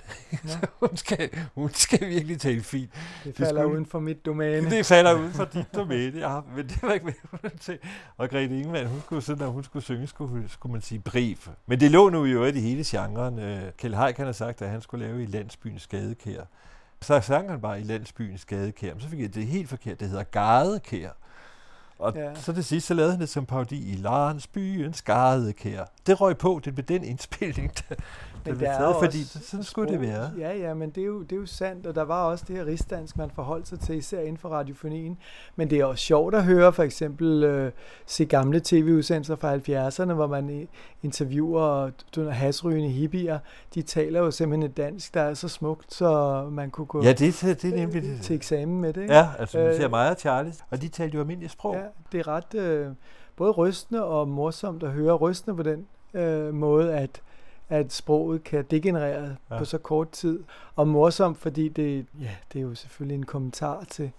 Så hun, skal, hun skal virkelig tale fint. Det falder skulle- uden for mit domæne. Det falder uden for dit domæne, ja, men det var ikke med til. Og Grete Ingemann, hun skulle, så, når hun skulle synge, skulle, skulle man sige brief. Men det lå nu jo i hele genren. Øh, Kjell Haik han har sagt, at han skulle lave i landsbyens gadekær. Så sang han bare i landsbyens gadekær, men så fik jeg det helt forkert. Det hedder gadekær. Og Ja. så til sidst, så lavede han det som parodi i landsbyens gadekær. Det røg på, det blev den indspilning, der Men blev der er taget, jo fordi sådan skulle det sprog- være. Ja, ja, men det er, jo, det er jo sandt, og der var også det her rigsdansk, man forholdt sig til, især inden for radiofonien. Men det er også sjovt at høre, for eksempel øh, se gamle tv-udsendelser fra 70'erne, hvor man interviewer hasrygende hippier. De taler jo simpelthen et dansk, der er så smukt, så man kunne gå Ja, det, er- det er nemlig det. til eksamen med det. ikke? Ja, altså man Øh, ser mig og Charlie, og de talte jo almindeligt sprog. Ja, det er ret øh, både rystende og morsomt at høre. Rystende på den øh, måde, at, at sproget kan degenerere ja. På så kort tid. Og morsomt, fordi det, ja, det er jo selvfølgelig en kommentar til,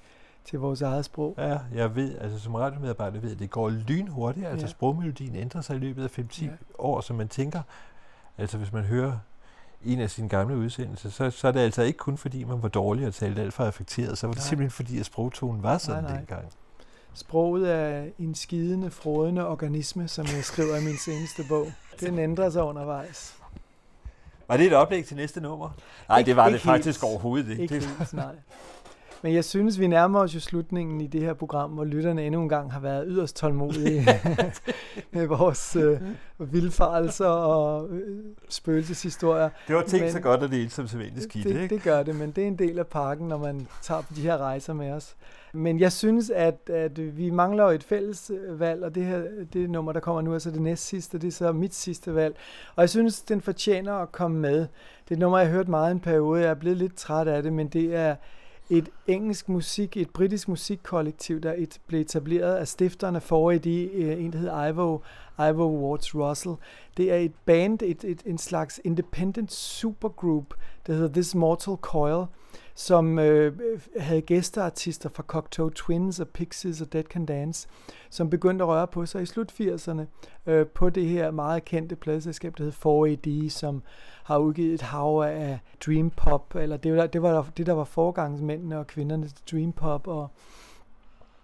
til vores eget sprog. Ja, jeg ved, altså som radiomedarbejder ved, at det går lynhurtigt. Altså Ja. sprogmelodien ændrer sig i løbet af 5-10 Ja. år, så man tænker, altså hvis man hører en af sine gamle udsendelser, så, så er det altså ikke kun fordi, man var dårlig og talte alt for affekteret, så var det Nej. simpelthen fordi, at sprogtonen var sådan Nej, nej. dengang. Sproget er en skidende, frådende organisme, som jeg skriver i min seneste bog. Den ændrer sig undervejs. Var det et oplæg til næste nummer? Nej, det var det faktisk helt. overhovedet ikke. Ikke Det- helt, nej. Men jeg synes, vi nærmer os jo slutningen i det her program, hvor lytterne endnu en gang har været yderst tålmodige med vores øh, vildfarelser og øh, spøgelseshistorier. Det var tænkt Men- så godt, at det er ensomt sædvanligt skidt, det, ikke? det gør det, men det er en del af pakken, når man tager på de her rejser med os. Men jeg synes, at, at vi mangler et fælles øh, valg, og det her det nummer, der kommer nu, er så det næst sidste, det er så mit sidste valg. Og jeg synes, den fortjener at komme med. Det er et nummer, jeg har hørt meget en periode, jeg er blevet lidt træt af det, men det er et engelsk musik, et britisk musikkollektiv, der et, blev etableret af stifterne for i de, øh, en, der hed Ivo, Ivo Watts Russell. Det er et band, et, et, en slags independent supergroup, der hedder This Mortal Coil, som øh, havde gæsteartister fra Cocteau Twins og Pixies og Dead Can Dance, som begyndte at røre på sig i slut 80'erne øh, på det her meget kendte pladeselskab, der hed 4AD, som har udgivet et hav af dream pop, eller det var, det var det, der var forgangsmændene og kvinderne til dream pop, og,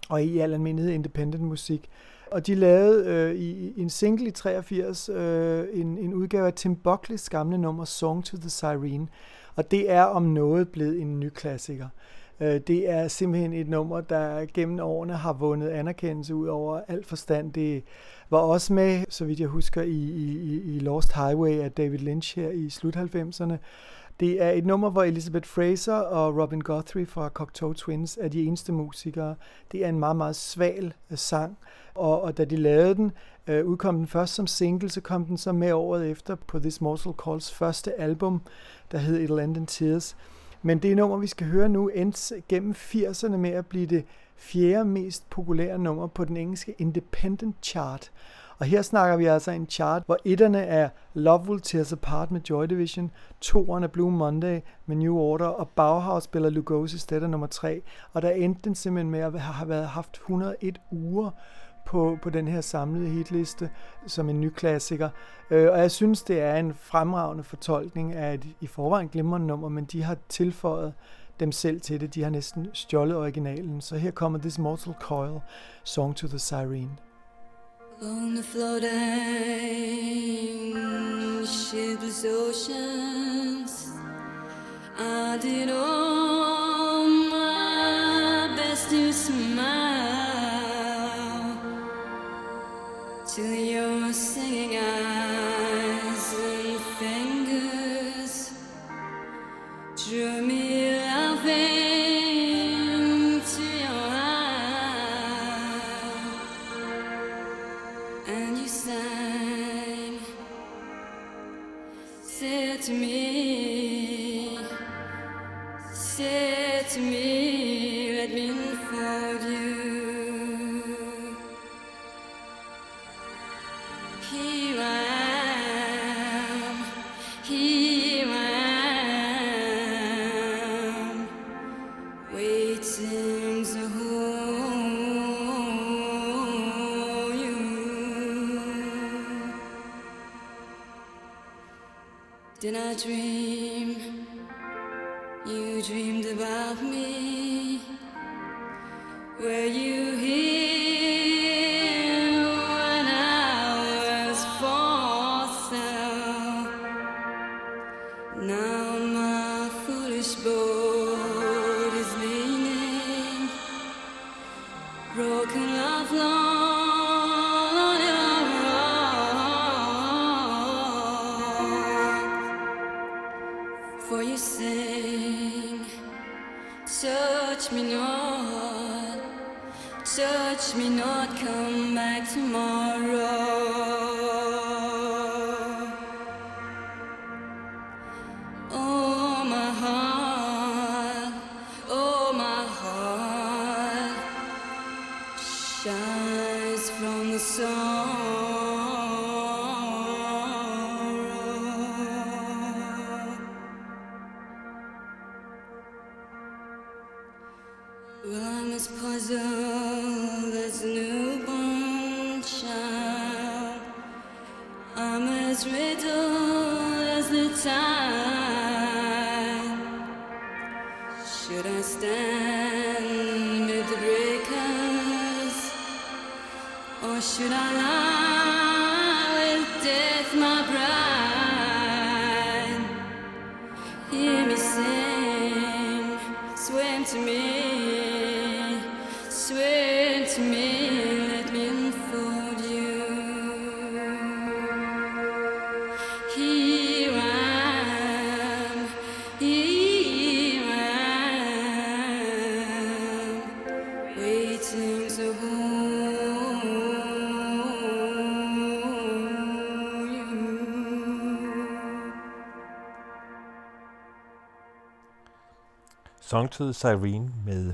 og i al almindelighed independent musik. Og de lavede øh, i, i en single i 83 øh, en, en udgave af Tim Buckleys gamle nummer Song to the Siren. Og det er om noget blevet en ny klassiker. Øh, det er simpelthen et nummer, der gennem årene har vundet anerkendelse ud over alt forstand. Det var også med, så vidt jeg husker, i, i, i Lost Highway af David Lynch her i slut 90'erne. Det er et nummer, hvor Elizabeth Fraser og Robin Guthrie fra Cocteau Twins er de eneste musikere. Det er en meget, meget sval øh, sang, og, og da de lavede den, øh, udkom den først som single, så kom den så med året efter på This Mortal Calls første album, der hed It'll End in Tears. Men det nummer, vi skal høre nu, endte gennem 80'erne med at blive det fjerde mest populære nummer på den engelske Independent Chart. Og her snakker vi altså en chart, hvor etterne er Love Will Tear Us Apart med Joy Division, toerne er Blue Monday med New Order, og Bauhaus spiller Lugosi's Stetter nummer 3. Og der endte den simpelthen med at have været haft 101 uger på, på den her samlede hitliste som en ny klassiker. Øh, og jeg synes, det er en fremragende fortolkning af et i forvejen glimrende nummer, men de har tilføjet dem selv til det. De har næsten stjålet originalen. Så her kommer This Mortal Coil, Song to the Siren. On the floating shipless oceans, I did all Song to the Siren med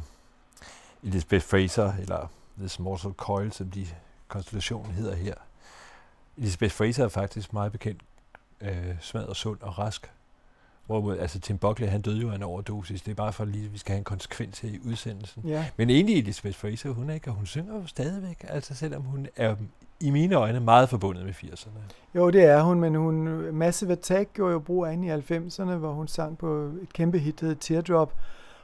Elizabeth Fraser, eller The Mortal Coil, som de konstellationen hedder her. Elizabeth Fraser er faktisk meget bekendt øh, smadret sund og rask. Hvorimod, altså Tim Buckley, han døde jo af en overdosis. Det er bare for lige, at vi skal have en konsekvens her i udsendelsen. Ja. Men egentlig Elizabeth Fraser, hun er ikke, og hun synger jo stadigvæk, altså selvom hun er i mine øjne meget forbundet med 80'erne. Jo, det er hun, men hun, Massive Attack gjorde jo brug af hende i 90'erne, hvor hun sang på et kæmpe hit, der hed Teardrop,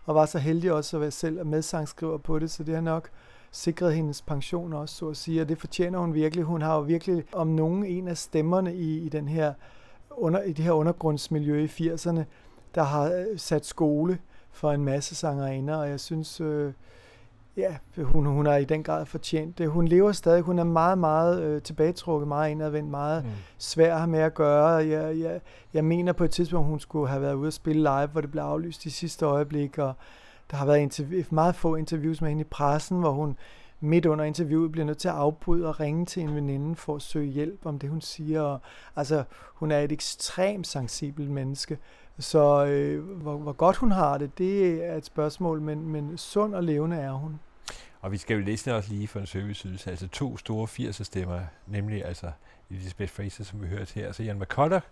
og var så heldig også at være selv medsangskriver på det, så det har nok sikret hendes pension også, så at sige, og det fortjener hun virkelig. Hun har jo virkelig om nogen en af stemmerne i, i, den her under, i det her undergrundsmiljø i 80'erne, der har øh, sat skole for en masse sangerinder, og jeg synes, øh, ja, hun, hun har i den grad fortjent det. Hun lever stadig, hun er meget, meget øh, tilbagetrukket, meget indadvendt, meget mm. svær med at gøre. Jeg, jeg, jeg mener på et tidspunkt, hun skulle have været ude at spille live, hvor det blev aflyst i sidste øjeblik, og der har været interview, meget få interviews med hende i pressen, hvor hun midt under interviewet bliver nødt til at afbryde og ringe til en veninde for at søge hjælp om det, hun siger. Og, altså, hun er et ekstremt sensibelt menneske, så øh, hvor, hvor godt hun har det, det er et spørgsmål, men, men sund og levende er hun. Og vi skal jo læse også lige for en serviceydelse, altså to store 80'er stemmer, nemlig altså Elizabeth Fraser, som vi hørte her, altså, og så Jan McCulloch,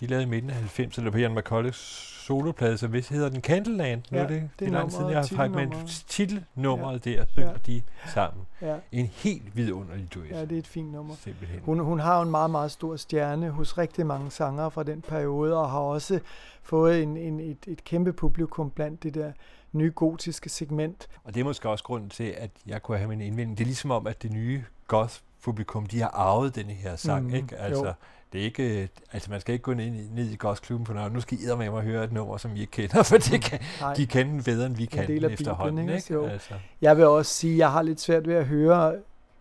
de lavede i midten af 90'erne på Jan McCullochs soloplade, som vist hedder den Candleland. Nu Ja, er det, det er lang tid, jeg har faktisk med titelnummeret. titelnummeret der, synger Ja. de sammen. Ja. En helt vidunderlig duet. Ja, det er et fint nummer. Simpelthen. Hun, hun har en meget, meget stor stjerne hos rigtig mange sangere fra den periode, og har også fået en, en, et, et kæmpe publikum blandt det der nye gotiske segment. Og det er måske også grunden til, at jeg kunne have min indvending. Det er ligesom om, at det nye goth-publikum, de har arvet denne her sang, mm, ikke? Altså, jo. Det er ikke, altså man skal ikke gå ned, i- ned i goth-klubben på noget. Nu skal I med mig høre et nummer, som I ikke kender, for det kan, Nej. de kender den bedre, end vi kan den efterhånden. Bibelen, Ikke? Jo. Altså. Jeg vil også sige, at jeg har lidt svært ved at høre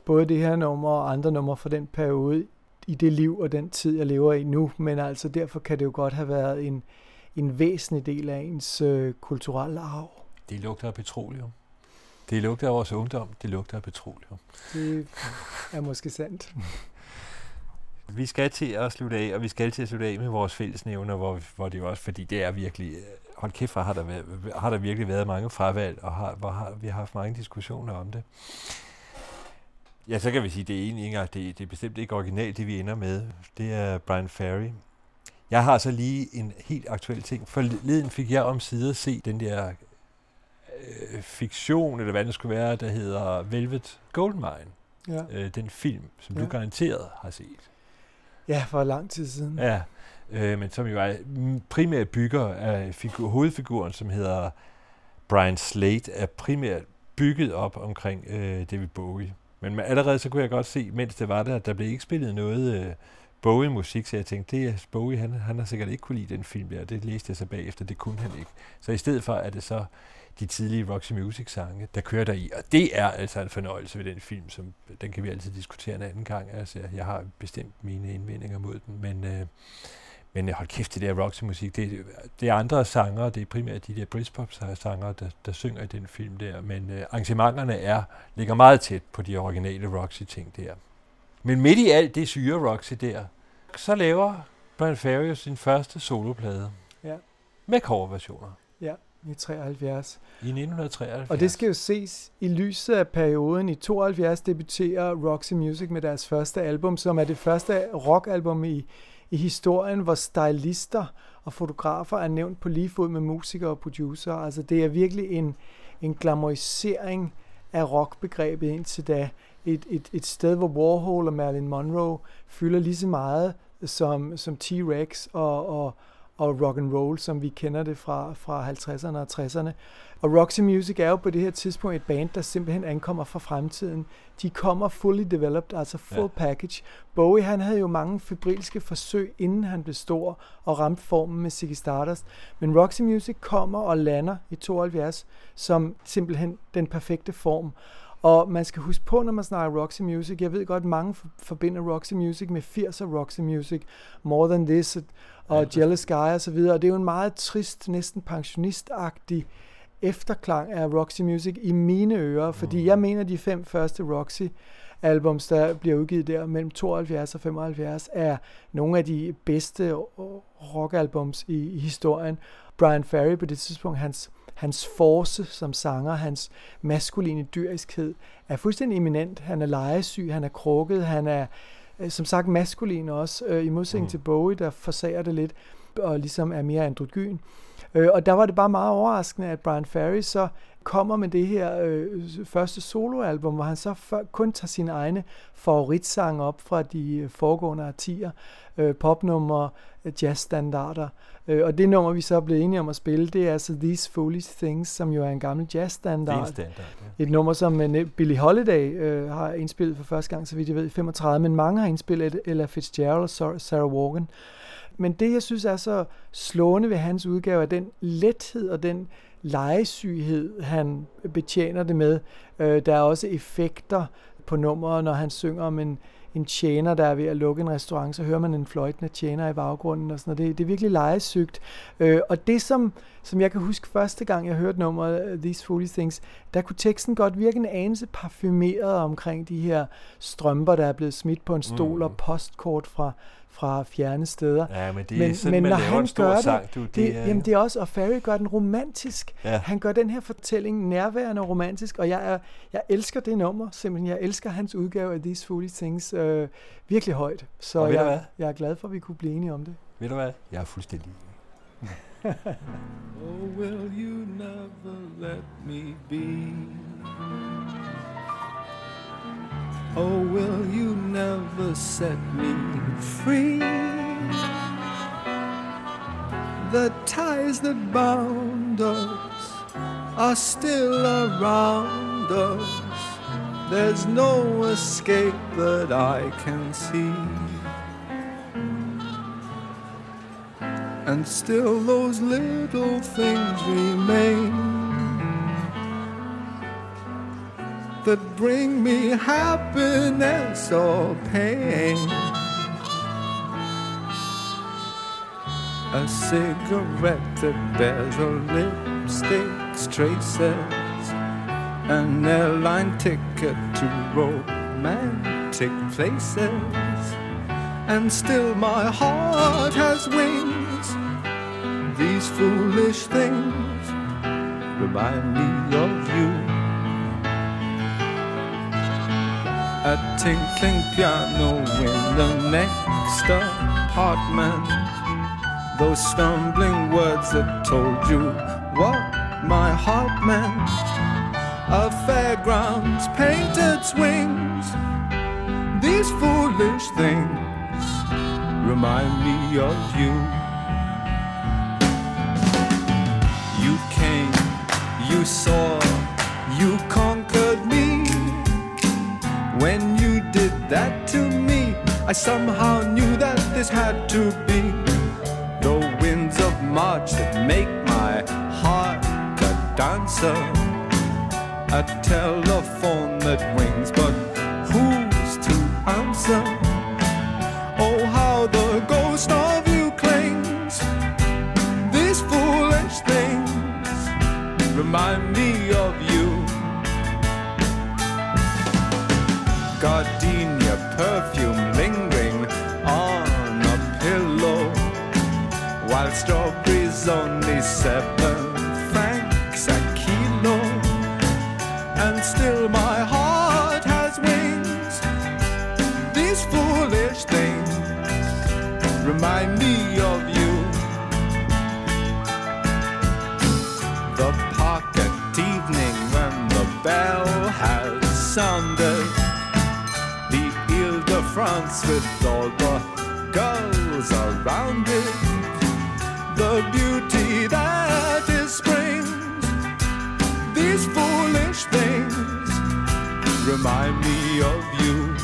både det her nummer og andre numre fra den periode i det liv og den tid, jeg lever i nu. Men altså derfor kan det jo godt have været en, en væsentlig del af ens øh, kulturelle arv. Det lugter af petroleum. Det lugter af vores ungdom. Det lugter af petroleum. Det er måske sandt. Vi skal til at slutte af, og vi skal til at slutte af med vores fællesnævner, hvor, hvor det jo også, fordi det er virkelig, øh, hold kæft, har der, været, har der virkelig været mange fravalg, og har, hvor har, vi har haft mange diskussioner om det. Ja, så kan vi sige, det er egentlig ikke det, det er bestemt ikke originalt, det vi ender med. Det er Brian Ferry. Jeg har så lige en helt aktuel ting. Forleden fik jeg om sider se den der øh, fiktion, eller hvad det skulle være, der hedder Velvet Goldmine. Ja. Øh, den film, som. Ja. du garanteret har set. Ja, for lang tid siden. Ja, øh, men som jo er primært bygger af figur, hovedfiguren, som hedder Brian Slade, er primært bygget op omkring øh, David Bowie. Men allerede så kunne jeg godt se, mens det var der, at der blev ikke spillet noget øh, Bowie-musik, så jeg tænkte, det er Bowie, han, han har sikkert ikke kunne lide den film der, det læste jeg så bagefter, det kunne han ikke. Så i stedet for er det så de tidlige Roxy Music-sange, der kører der i, og det er altså en fornøjelse ved den film, som den kan vi altid diskutere en anden gang. Altså, jeg har bestemt mine indvendinger mod den, men, øh, men hold kæft, det der Roxy-musik, det, det er andre sanger, det er primært de der Britpop-sanger, der, der synger i den film der, men øh, arrangementerne er, ligger meget tæt på de originale Roxy-ting der. Men midt i alt det syre Roxy der, så laver Brian Ferry sin første soloplade Ja. med coverversioner Ja, i 73. i 1973. Og det skal jo ses i lyset af perioden. I 72 debuterer Roxy Music med deres første album, som er det første rockalbum i, i historien, hvor stylister og fotografer er nævnt på lige fod med musikere og producer. Altså det er virkelig en, en glamorisering af rockbegrebet indtil da. Et, et, et sted, hvor Warhol og Marilyn Monroe fylder lige så meget som, som T-Rex og, og, og rock and roll, som vi kender det fra, fra 50'erne og 60'erne. Og Roxy Music er jo på det her tidspunkt et band, der simpelthen ankommer fra fremtiden. De kommer fully developed, altså full Ja. package. Bowie han havde jo mange febrilske forsøg, inden han blev stor og ramte formen med Ziggy Stardust. Men Roxy Music kommer og lander i 72 som simpelthen den perfekte form. Og man skal huske på, når man snakker Roxy Music, jeg ved godt, mange for- forbinder Roxy Music med 80'er Roxy Music, More Than This og Jealous Guy og så videre. Og det er jo en meget trist, næsten pensionistagtig efterklang af Roxy Music i mine ører, fordi jeg mener, de fem første Roxy albums, der bliver udgivet der mellem 72 og 75, er nogle af de bedste rockalbums i, i historien. Brian Ferry på det tidspunkt, hans, hans force som sanger, hans maskuline dyriskhed, er fuldstændig eminent. Han er legesyg, han er krukket, han er øh, som sagt maskulin også, øh, i modsætning mm. til Bowie, der forsager det lidt, og ligesom er mere androgyn. Øh, og der var det bare meget overraskende, at Brian Ferry så kommer med det her øh, første soloalbum, hvor han så før, kun tager sine egne favoritsange op fra de foregående artier, øh, popnumre, øh, jazzstandarder. Øh, og det nummer, vi så er blevet enige om at spille, det er altså These Foolish Things, som jo er en gammel Det er jazzstandard. en standard. Ja. Et nummer, som øh, Billie Holiday øh, har indspillet for første gang, så vidt jeg ved, i 35, men mange har indspillet Ella Fitzgerald og Sar- Sarah Vaughan. Men det, jeg synes er så slående ved hans udgave, er den lethed og den legesyghed, han betjener det med. Øh, der er også effekter på nummeret, når han synger om en, en tjener, der er ved at lukke en restaurant, så hører man en fløjtende tjener i baggrunden og sådan noget. Det, det er virkelig legesygt. Øh, og det, som, som jeg kan huske første gang, jeg hørte nummeret uh, These Foolish Things, der kunne teksten godt virke en anelse parfumeret omkring de her strømper, der er blevet smidt på en stol Mm. og postkort fra, fra fjerne steder. Ja, men det er sådan, man laver en stor gør det, sang, du. Det, Det er- jamen det er også, og Ferry gør den romantisk. Ja. Han gør den her fortælling nærværende og romantisk, og jeg, er, jeg elsker det nummer, simpelthen. Jeg elsker hans udgave af These Foolish Things øh, virkelig højt. Så jeg, jeg er glad for, at vi kunne blive enige om det. Ved du hvad? Jeg er fuldstændig enig. Oh, will you never let me be? Oh, will you never set me free? The ties that bound us are still around us. There's no escape that I can see. And still those little things remain that bring me happiness or pain. A cigarette that bears a lipstick's traces, an airline ticket to romantic places, and still my heart has wings. These foolish things remind me of you. A tinkling piano in the next apartment. Those stumbling words that told you what my heart meant. A fairground's painted swings. These foolish things remind me of you. Saw, you conquered me. When you did that to me, I somehow knew that this had to be the winds of March that make my heart a dancer. A telephone that rings, but who's to answer? Oh, how the ghost of remind me of you. France with all the girls around it. The beauty that is spring. These foolish things remind me of you.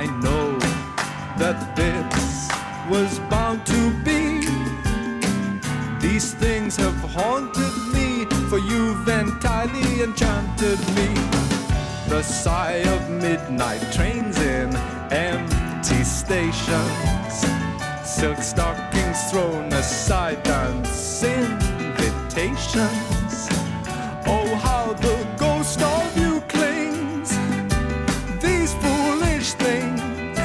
I know that this was bound to be. These things have haunted me, for you've entirely enchanted me. The sigh of midnight trains in empty stations, silk stockings thrown aside, dance invitations. Oh, how the ghost of you clings. These foolish things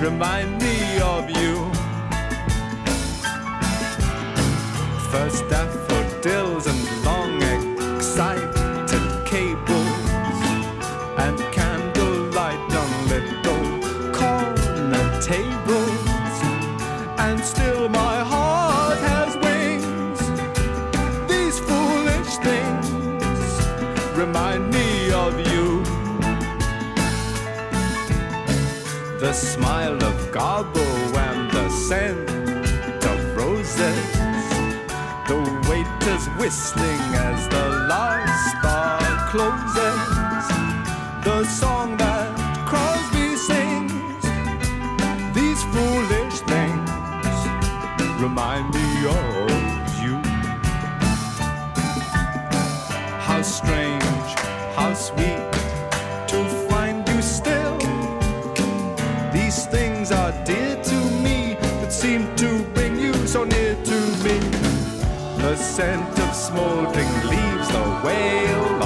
remind me of you. First daffodils smile of Garbo and the scent of roses. The waiters whistling as the last bar closes. Scent of smoldering leaves, the wail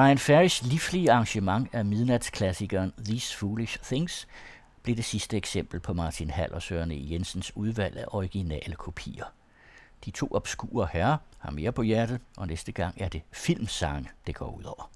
Brian Ferrys livlige arrangement af midnatsklassikeren These Foolish Things blev det sidste eksempel på Martin Hall og Søren E. Jensens udvalg af originale kopier. De to obskure herrer har mere på hjertet, og næste gang er det filmsange, det går ud over.